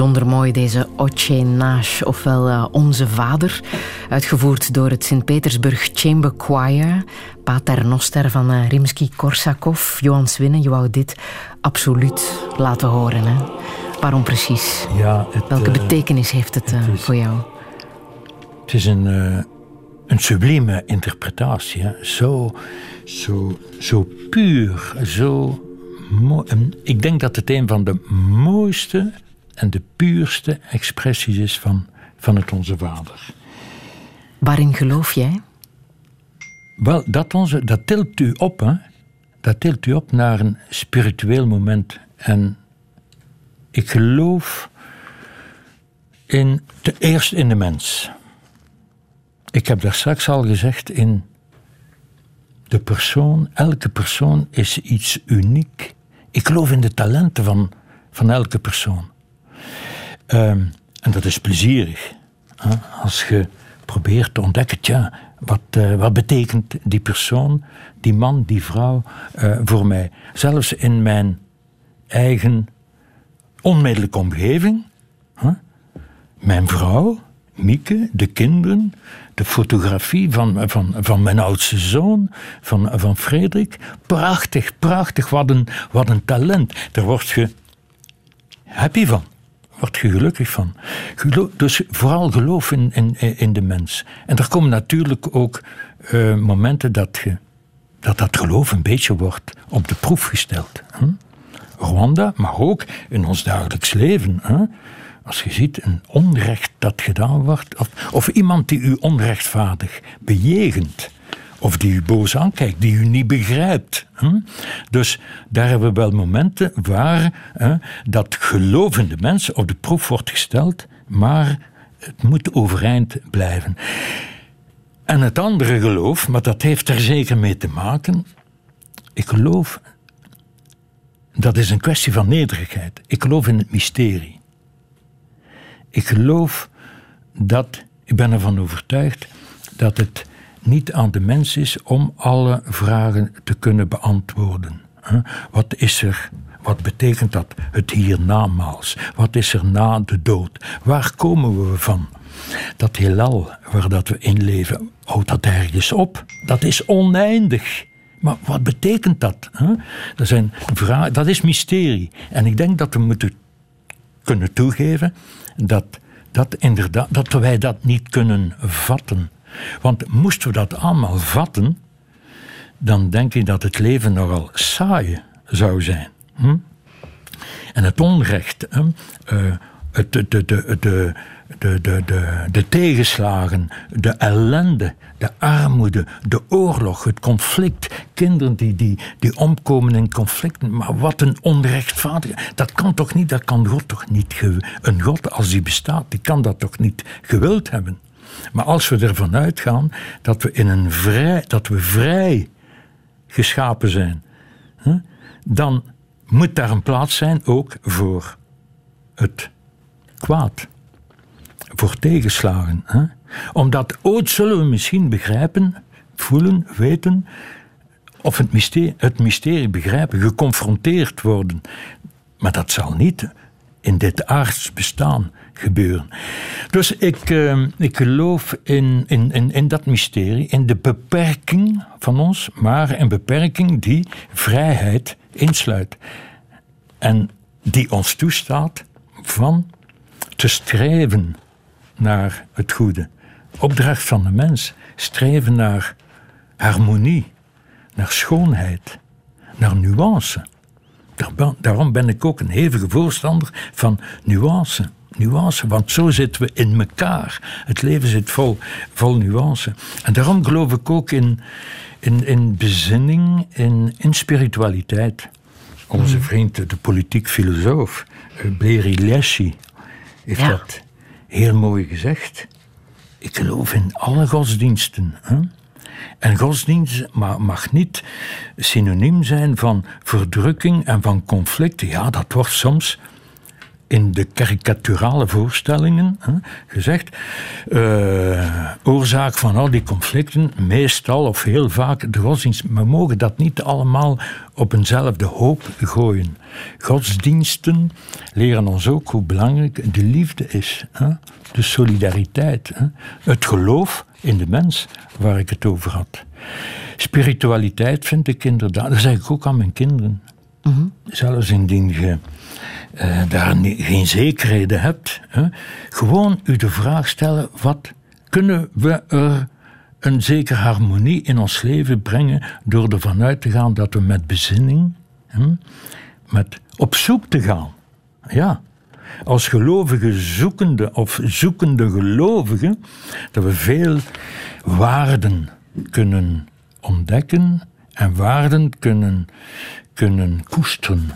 Bijzonder mooi deze Oche Nash, ofwel uh, Onze Vader. Uitgevoerd door het Sint-Petersburg Chamber Choir. Pater Noster van uh, Rimsky-Korsakov. Johan Swinnen, je wou dit absoluut laten horen. Hè? Waarom precies? Ja, het, Welke uh, betekenis heeft het, het is, voor jou? Het is een, een sublieme interpretatie. Hè? Zo, zo, zo puur, zo. Ik denk dat het een van de mooiste en de puurste expressies is van, van het Onze Vader. Waarin geloof jij? Wel, dat, onze, dat tilt u op, hè? Dat tilt u op naar een spiritueel moment. En ik geloof in, te eerst in de mens. Ik heb daar straks al gezegd, in de persoon, elke persoon is iets uniek. Ik geloof in de talenten van, van elke persoon. Um, en dat is plezierig. Als je probeert te ontdekken, wat, uh, wat betekent die persoon, die man, die vrouw uh, voor mij? Zelfs in mijn eigen onmiddellijke omgeving. Hè? Mijn vrouw, Mieke, de kinderen, de fotografie van, van, van mijn oudste zoon, van, van Frederik. Prachtig, prachtig, wat een, wat een talent. Daar word je happy van word je gelukkig van. Dus vooral geloof in, in, in de mens. En er komen natuurlijk ook uh, momenten dat, je, dat dat geloof een beetje wordt op de proef gesteld. Rwanda, maar ook in ons dagelijks leven. Hè? Als je ziet een onrecht dat gedaan wordt, of, of iemand die u onrechtvaardig bejegent of die u boos aankijkt, die u niet begrijpt. Hm? Dus daar hebben we wel momenten waar hè, dat gelovende mensen op de proef wordt gesteld, maar het moet overeind blijven. En het andere geloof, maar dat heeft er zeker mee te maken, ik geloof, dat is een kwestie van nederigheid. Ik geloof in het mysterie. Ik geloof dat, ik ben ervan overtuigd, dat het niet aan de mens is om alle vragen te kunnen beantwoorden. Wat is er? Wat betekent dat? Het hiernamaals. Wat is er na de dood? Waar komen we van? Dat heelal waar dat we in leven, houdt dat ergens op? Dat is oneindig. Maar wat betekent dat? Dat, zijn vragen, dat is mysterie. En ik denk dat we moeten kunnen toegeven dat, dat, inderdaad, dat wij dat niet kunnen vatten. Want moesten we dat allemaal vatten, dan denk ik dat het leven nogal saai zou zijn. Hm? En het onrecht, hm? eh, het, de, de, de, de, de, de, de tegenslagen, de ellende, de armoede, de oorlog, het conflict. Kinderen die, die, die omkomen in conflicten. Maar wat een onrechtvaardigheid. Dat kan toch niet, dat kan God toch niet. Een God als die bestaat, die kan dat toch niet gewild hebben. Maar als we ervan uitgaan dat we, in een vrij, dat we vrij geschapen zijn, hè, dan moet daar een plaats zijn ook voor het kwaad. Voor tegenslagen. Hè? Omdat ooit zullen we misschien begrijpen, voelen, weten, of het mysterie, het mysterie begrijpen, geconfronteerd worden. Maar dat zal niet in dit aards bestaan Dus ik, uh, ik geloof in, in, in, in dat mysterie, in de beperking van ons, maar een beperking die vrijheid insluit. En die ons toestaat van te streven naar het goede. Opdracht van de mens, streven naar harmonie, naar schoonheid, naar nuance. Daarom ben ik ook een hevige voorstander van nuance nuance, want zo zitten we in elkaar. Het leven zit vol, vol nuance. En daarom geloof ik ook in, in, in bezinning, in, in spiritualiteit. Onze hmm. vriend, de politiek filosoof, eh, Beri Leschi, heeft dat heel mooi gezegd. Ik geloof in alle godsdiensten. Hè? En godsdienst mag niet synoniem zijn van verdrukking en van conflicten. Ja, dat wordt soms in de karikaturale voorstellingen hè, gezegd. eh, oorzaak van al die conflicten, meestal of heel vaak de godsdienst. We mogen dat niet allemaal op eenzelfde hoop gooien. Godsdiensten leren ons ook hoe belangrijk de liefde is. Hè? De solidariteit. Hè? Het geloof in de mens, waar ik het over had. Spiritualiteit vind ik inderdaad, dat zeg ik ook aan mijn kinderen. Zelfs indien je eh, daar ni- geen zekerheden hebt. Hè, gewoon u de vraag stellen: wat kunnen we er een zekere harmonie in ons leven brengen door ervan uit te gaan dat we met bezinning, hè, met op zoek te gaan. Ja. Als gelovige zoekende of zoekende gelovigen, dat we veel waarden kunnen ontdekken en waarden kunnen, kunnen koesteren.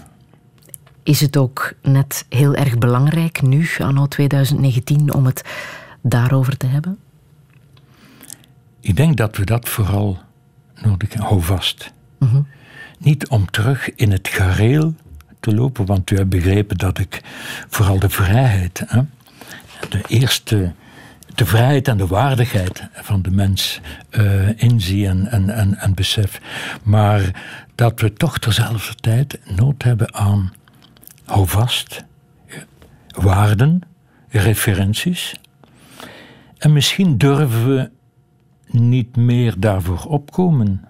Is het ook net heel erg belangrijk nu, anno 2019, om het daarover te hebben? Ik denk dat we dat vooral nodig hebben. Hou vast. Niet om terug in het gareel te lopen, want u hebt begrepen dat ik vooral de vrijheid, hè, de eerste, de vrijheid en de waardigheid van de mens eh, inzie en, en, besef. Maar dat we toch terzelfde tijd nood hebben aan, hou vast, waarden, referenties. En misschien durven we niet meer daarvoor opkomen.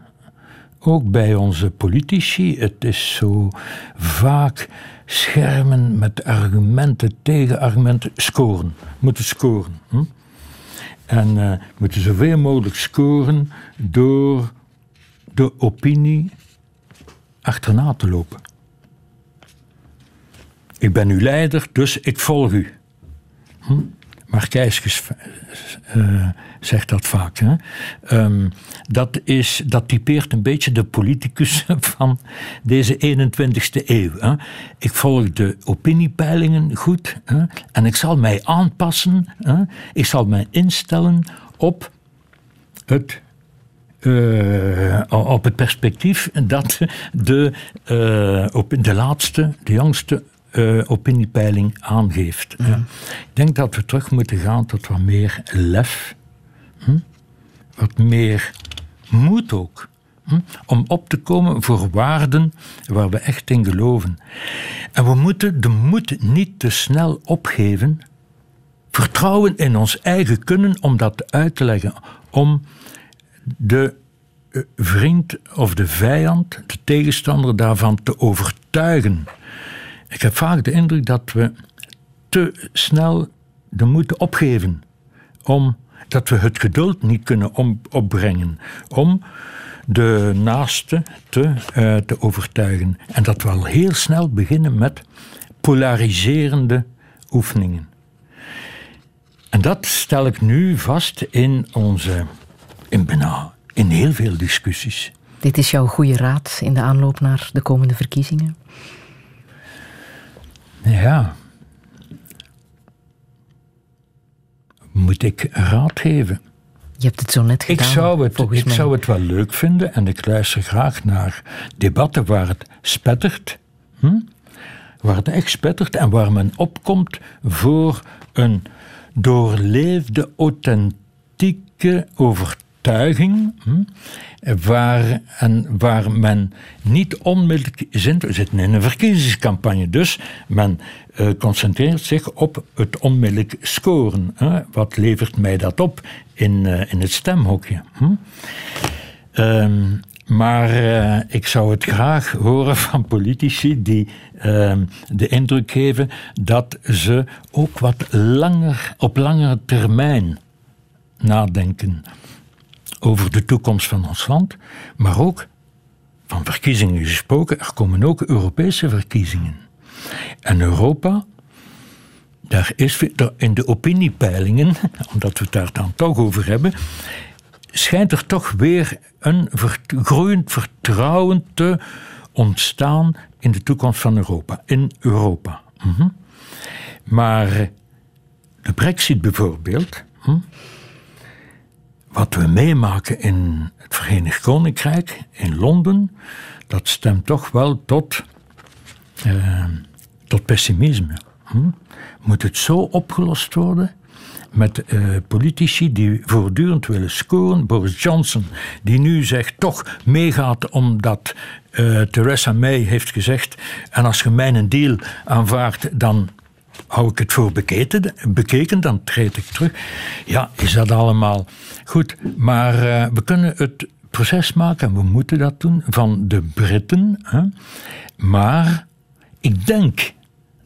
Ook bij onze politici. Het is zo vaak schermen met argumenten, tegenargumenten, scoren. Moeten scoren. Hm? En eh, moeten zoveel mogelijk scoren door de opinie achterna te lopen. Ik ben uw leider, dus ik volg u. Hm? Markijskes eh, zegt dat vaak. Hè? Ehm, dat, is, dat typeert een beetje de politicus van deze 21ste eeuw. Hè? Ik volg de opiniepeilingen goed hè? en ik zal mij aanpassen. Hè? Ik zal mij instellen op het eh, op het perspectief dat de, eh, op de laatste, de jongste eh, opiniepeiling aangeeft. Ja. Ik denk dat we terug moeten gaan tot wat meer lef, hm? wat meer moed ook. hm? Om op te komen voor waarden waar we echt in geloven. En we moeten de moed niet te snel opgeven. Vertrouwen in ons eigen kunnen om dat uit te leggen. Om de eh, vriend of de vijand, de tegenstander daarvan te overtuigen. Ik heb vaak de indruk dat we te snel de moed opgeven. Om, dat we het geduld niet kunnen om, opbrengen. Om de naaste te, eh, te overtuigen. En dat we al heel snel beginnen met polariserende oefeningen. En dat stel ik nu vast in onze, in bijna, in heel veel discussies. Dit is jouw goede raad in de aanloop naar de komende verkiezingen? Ja. Moet ik raad geven? Je hebt het zo net Ik gedaan. zou, het, ik mij. zou het wel leuk vinden en ik luister graag naar debatten waar het spettert. Hm? Waar het echt spettert en waar men opkomt voor een doorleefde, authentieke overtuiging. Hm? Waar, en waar men niet onmiddellijk zint. We zitten in een verkiezingscampagne, dus men eh, concentreert zich op het onmiddellijk scoren. Hè? Wat levert mij dat op in, eh, in het stemhokje? Hm? Ehm, maar eh, ik zou het graag horen van politici die ehm, de indruk geven dat ze ook wat langer, op langere termijn nadenken over de toekomst van ons land, maar ook van verkiezingen gesproken, er komen ook Europese verkiezingen. En Europa, daar is in de opiniepeilingen, omdat we het daar dan toch over hebben, schijnt er toch weer een groeiend vertrouwen te ontstaan in de toekomst van Europa. In Europa. Mhm. Maar de Brexit bijvoorbeeld, hm, wat we meemaken in het Verenigd Koninkrijk, in Londen, dat stemt toch wel tot, eh, tot pessimisme. hm, moet het zo opgelost worden met eh, politici die voortdurend willen scoren. Boris Johnson, die nu zegt toch meegaat omdat eh, Theresa May heeft gezegd: en als je mijn deal aanvaardt, dan hou ik het voor bekeken, dan treed ik terug. Ja, is dat allemaal goed? Maar eh, we kunnen het proces maken, en we moeten dat doen, van de Britten. Hè? Maar ik denk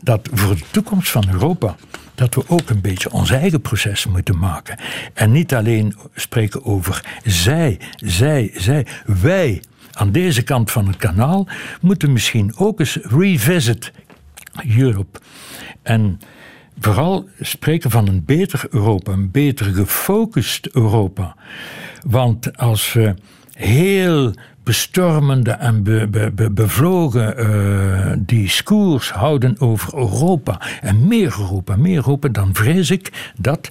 dat voor de toekomst van Europa dat we ook een beetje ons eigen proces moeten maken. En niet alleen spreken over zij, zij, zij. Wij aan deze kant van het kanaal moeten misschien ook eens revisit Europe. En vooral spreken van een beter Europa, een beter gefocust Europa. Want als we heel bestormende en be, be, be, bevlogen uh, discours houden over Europa en meer Europa, meer Europa, dan vrees ik dat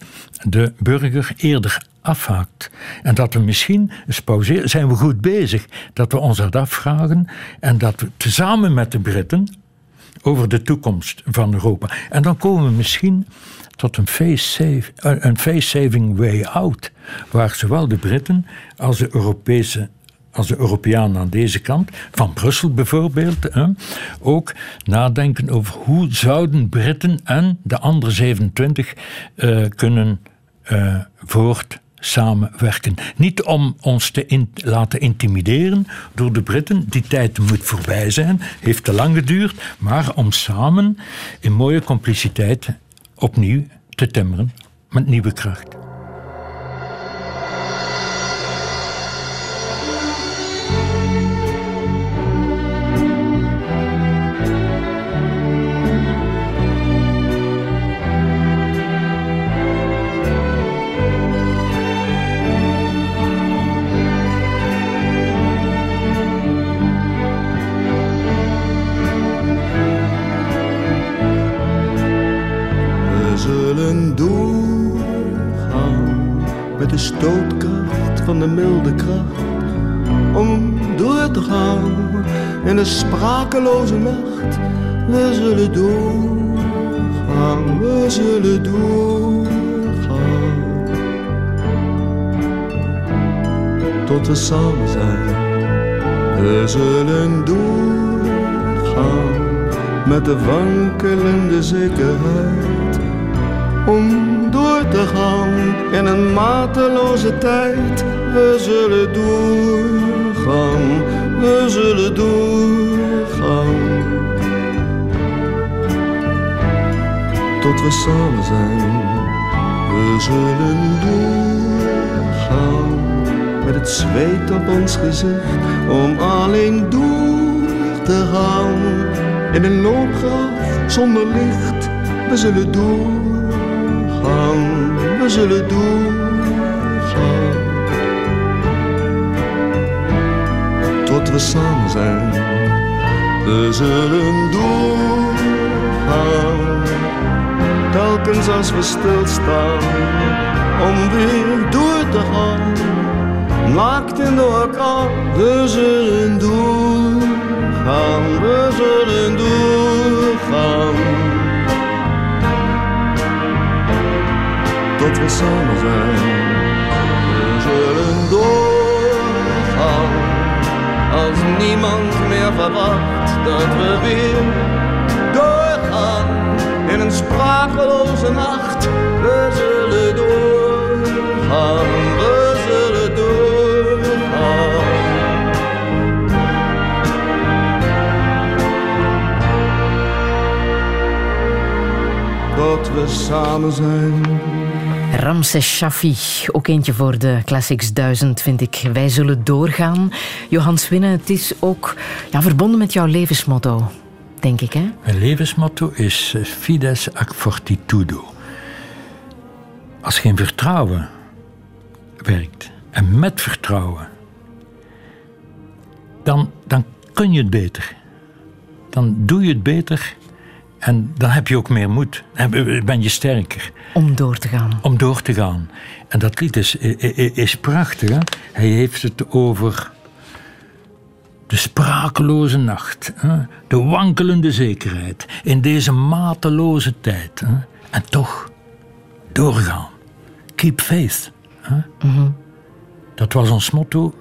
de burger eerder afhaakt. En dat we misschien eens zijn we goed bezig, dat we ons dat afvragen en dat we tezamen met de Britten over de toekomst van Europa. En dan komen we misschien tot een face-saving face way out, waar zowel de Britten als de Europese als de Europeanen aan deze kant, van Brussel bijvoorbeeld, hè, ook nadenken over hoe zouden Britten en de andere 27 uh, kunnen uh, voort samenwerken. Niet om ons te laten intimideren door de Britten. Die tijd moet voorbij zijn, heeft te lang geduurd. Maar om samen in mooie compliciteit opnieuw te timmeren met nieuwe kracht. De sprakeloze nacht. We zullen doorgaan, we zullen doorgaan. Tot we samen zijn. We zullen doorgaan met de wankelende zekerheid. Om door te gaan in een mateloze tijd. We zullen doorgaan, we zullen doorgaan. Tot we samen zijn, we zullen doorgaan. Met het zweet op ons gezicht, om alleen door te gaan. In een loopgraaf zonder licht, we zullen door we zullen doorgaan. Samen zijn, we zullen doorgaan. Telkens als we stilstaan, om weer door te gaan. Naakt in de elkaar, we zullen doorgaan, we zullen doorgaan. tot we samen zijn. We zullen doorgaan als niemand meer verwacht dat we weer doorgaan in een sprakeloze nacht. We zullen doorgaan, we zullen doorgaan. Tot we samen zijn. Ramses Shaffi, ook eentje voor de Classics 1000, vind ik. Wij zullen doorgaan. Johans Winnen, het is ook ja, verbonden met jouw levensmotto, denk ik, hè? Mijn levensmotto is eh, Fides ac fortitudo. Als geen vertrouwen werkt, en met vertrouwen, dan, dan kun je het beter. Dan doe je het beter en dan heb je ook meer moed. Ben je sterker. Om door te gaan. Om door te gaan. En dat lied is, is prachtig. Hè? Hij heeft het over De sprakeloze nacht, hè? de wankelende zekerheid in deze mateloze tijd. Hè? En toch doorgaan. Keep faith. Hè? Dat was ons motto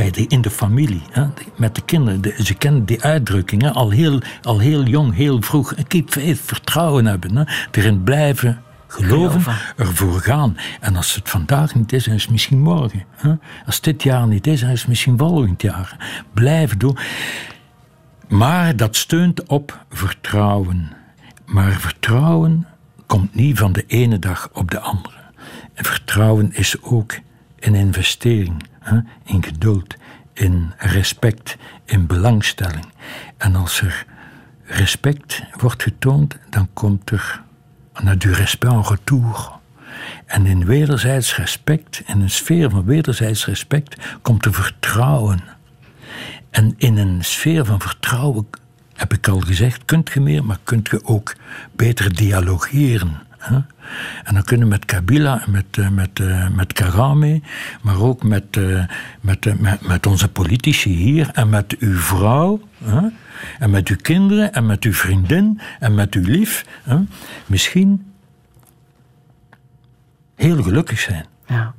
bij de, in de familie, hè? met de kinderen. De- ze kennen die uitdrukking hè? Al, heel, al heel jong, heel vroeg. Keep faith, vertrouwen hebben. Hè? Erin blijven geloven, ervoor gaan. En als het vandaag niet is, dan is het misschien morgen. Hè? Als dit jaar niet is, dan is het misschien volgend jaar. Blijven doen. Maar dat steunt op vertrouwen. Maar vertrouwen komt niet van de ene dag op de andere. En vertrouwen is ook een investering? In geduld, in respect, in belangstelling. En als er respect wordt getoond, dan komt er a du respect en retour. En in wederzijds respect, in een sfeer van wederzijds respect, komt er vertrouwen. En in een sfeer van vertrouwen, heb ik al gezegd, kunt je meer, maar kunt je ook beter dialogeren. Hè? En dan kunnen we met Kabila en met, eh, met, eh, met Kagame, maar ook met, eh, met, met, met onze politici hier en met uw vrouw, hè? en met uw kinderen en met uw vriendin en met uw lief, hè? misschien heel gelukkig zijn. Ja.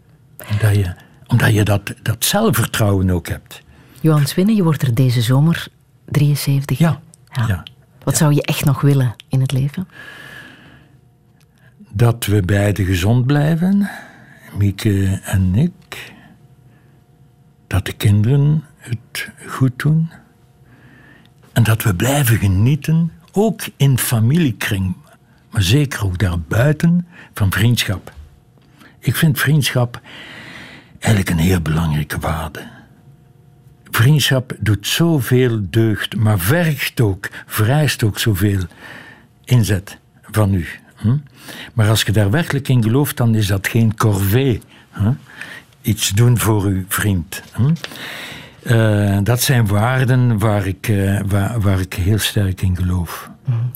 Omdat je, omdat je dat, dat zelfvertrouwen ook hebt. Johan Swinnen, je wordt er deze zomer 73. Ja. Ja. ja. Wat zou je echt nog willen in het leven? Dat we beiden gezond blijven, Mieke en ik. Dat de kinderen het goed doen. En dat we blijven genieten, ook in familiekring, maar zeker ook daarbuiten, van vriendschap. Ik vind vriendschap eigenlijk een heel belangrijke waarde. Vriendschap doet zoveel deugd, maar vergt ook, vereist ook zoveel inzet van u. Hm? Maar als je daar werkelijk in gelooft, dan is dat geen corvée. Hm? Iets doen voor uw vriend. Hm? Eh, dat zijn waarden waar ik, eh, waar, waar ik heel sterk in geloof.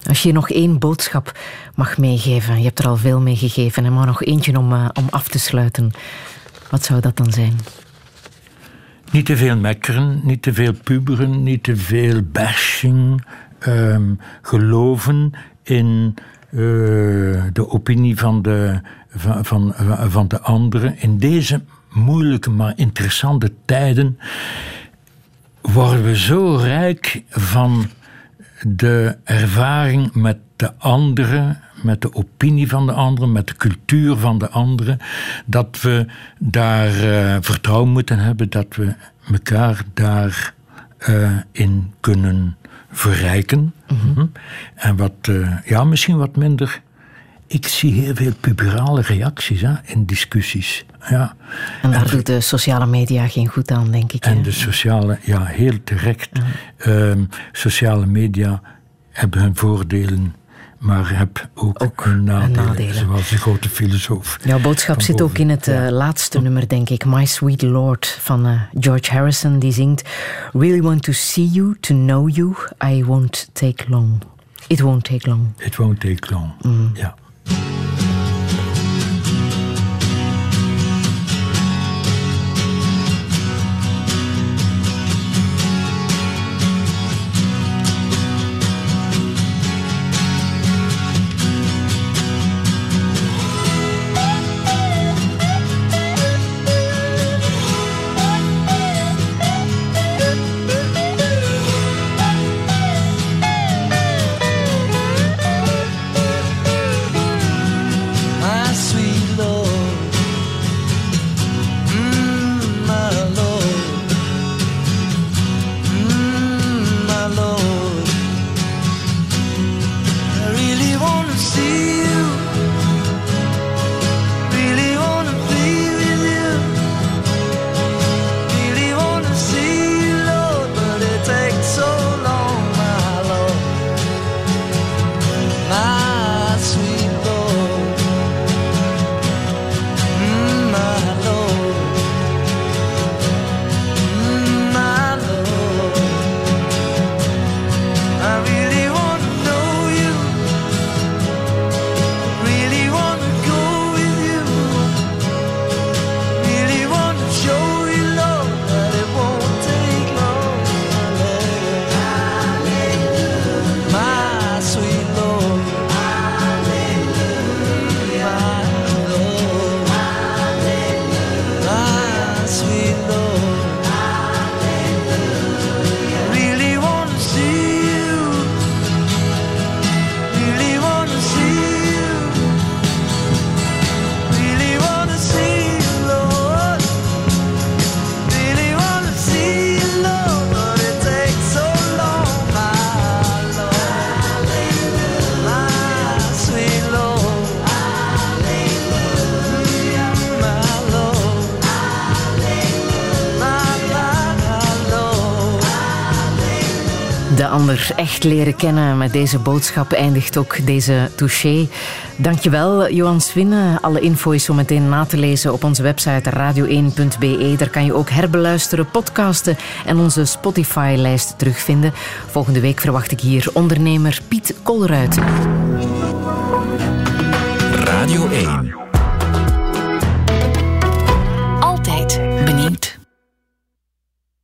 Als je nog één boodschap mag meegeven, je hebt er al veel mee gegeven, en maar nog eentje om, eh, om af te sluiten. Wat zou dat dan zijn? Niet te veel mekkeren, niet te veel puberen, niet te veel bashing. ehm, geloven in de opinie van de, van, van, van de anderen. In deze moeilijke maar interessante tijden worden we zo rijk van de ervaring met de anderen, met de opinie van de anderen, met de cultuur van de anderen, dat we daar eh, vertrouwen moeten hebben dat we elkaar daarin in kunnen verrijken. Mhm. En wat, eh, ja, misschien wat minder. Ik zie heel veel puberale reacties hè, in discussies. Ja. En daar doet de sociale media geen goed aan, denk ik. En hè? de sociale, ja, heel terecht. Ehm, sociale media hebben hun voordelen, maar hebben ook, Ook nadelen, nadelen. Zoals de grote filosoof. Jouw boodschap zit ook in het eh, laatste nummer, denk ik. My Sweet Lord van eh, George Harrison. Die zingt... Really want to see you, to know you. I won't take long. It won't take long. It won't take long. Ja. Leren kennen met deze boodschap eindigt ook deze touché. Dankjewel, Johan Swinne. Alle info is zo meteen na te lezen op onze website radio1.be. Daar kan je ook herbeluisteren, podcasten en onze Spotify-lijst terugvinden. Volgende week verwacht ik hier ondernemer Piet Kolruit. Radio 1.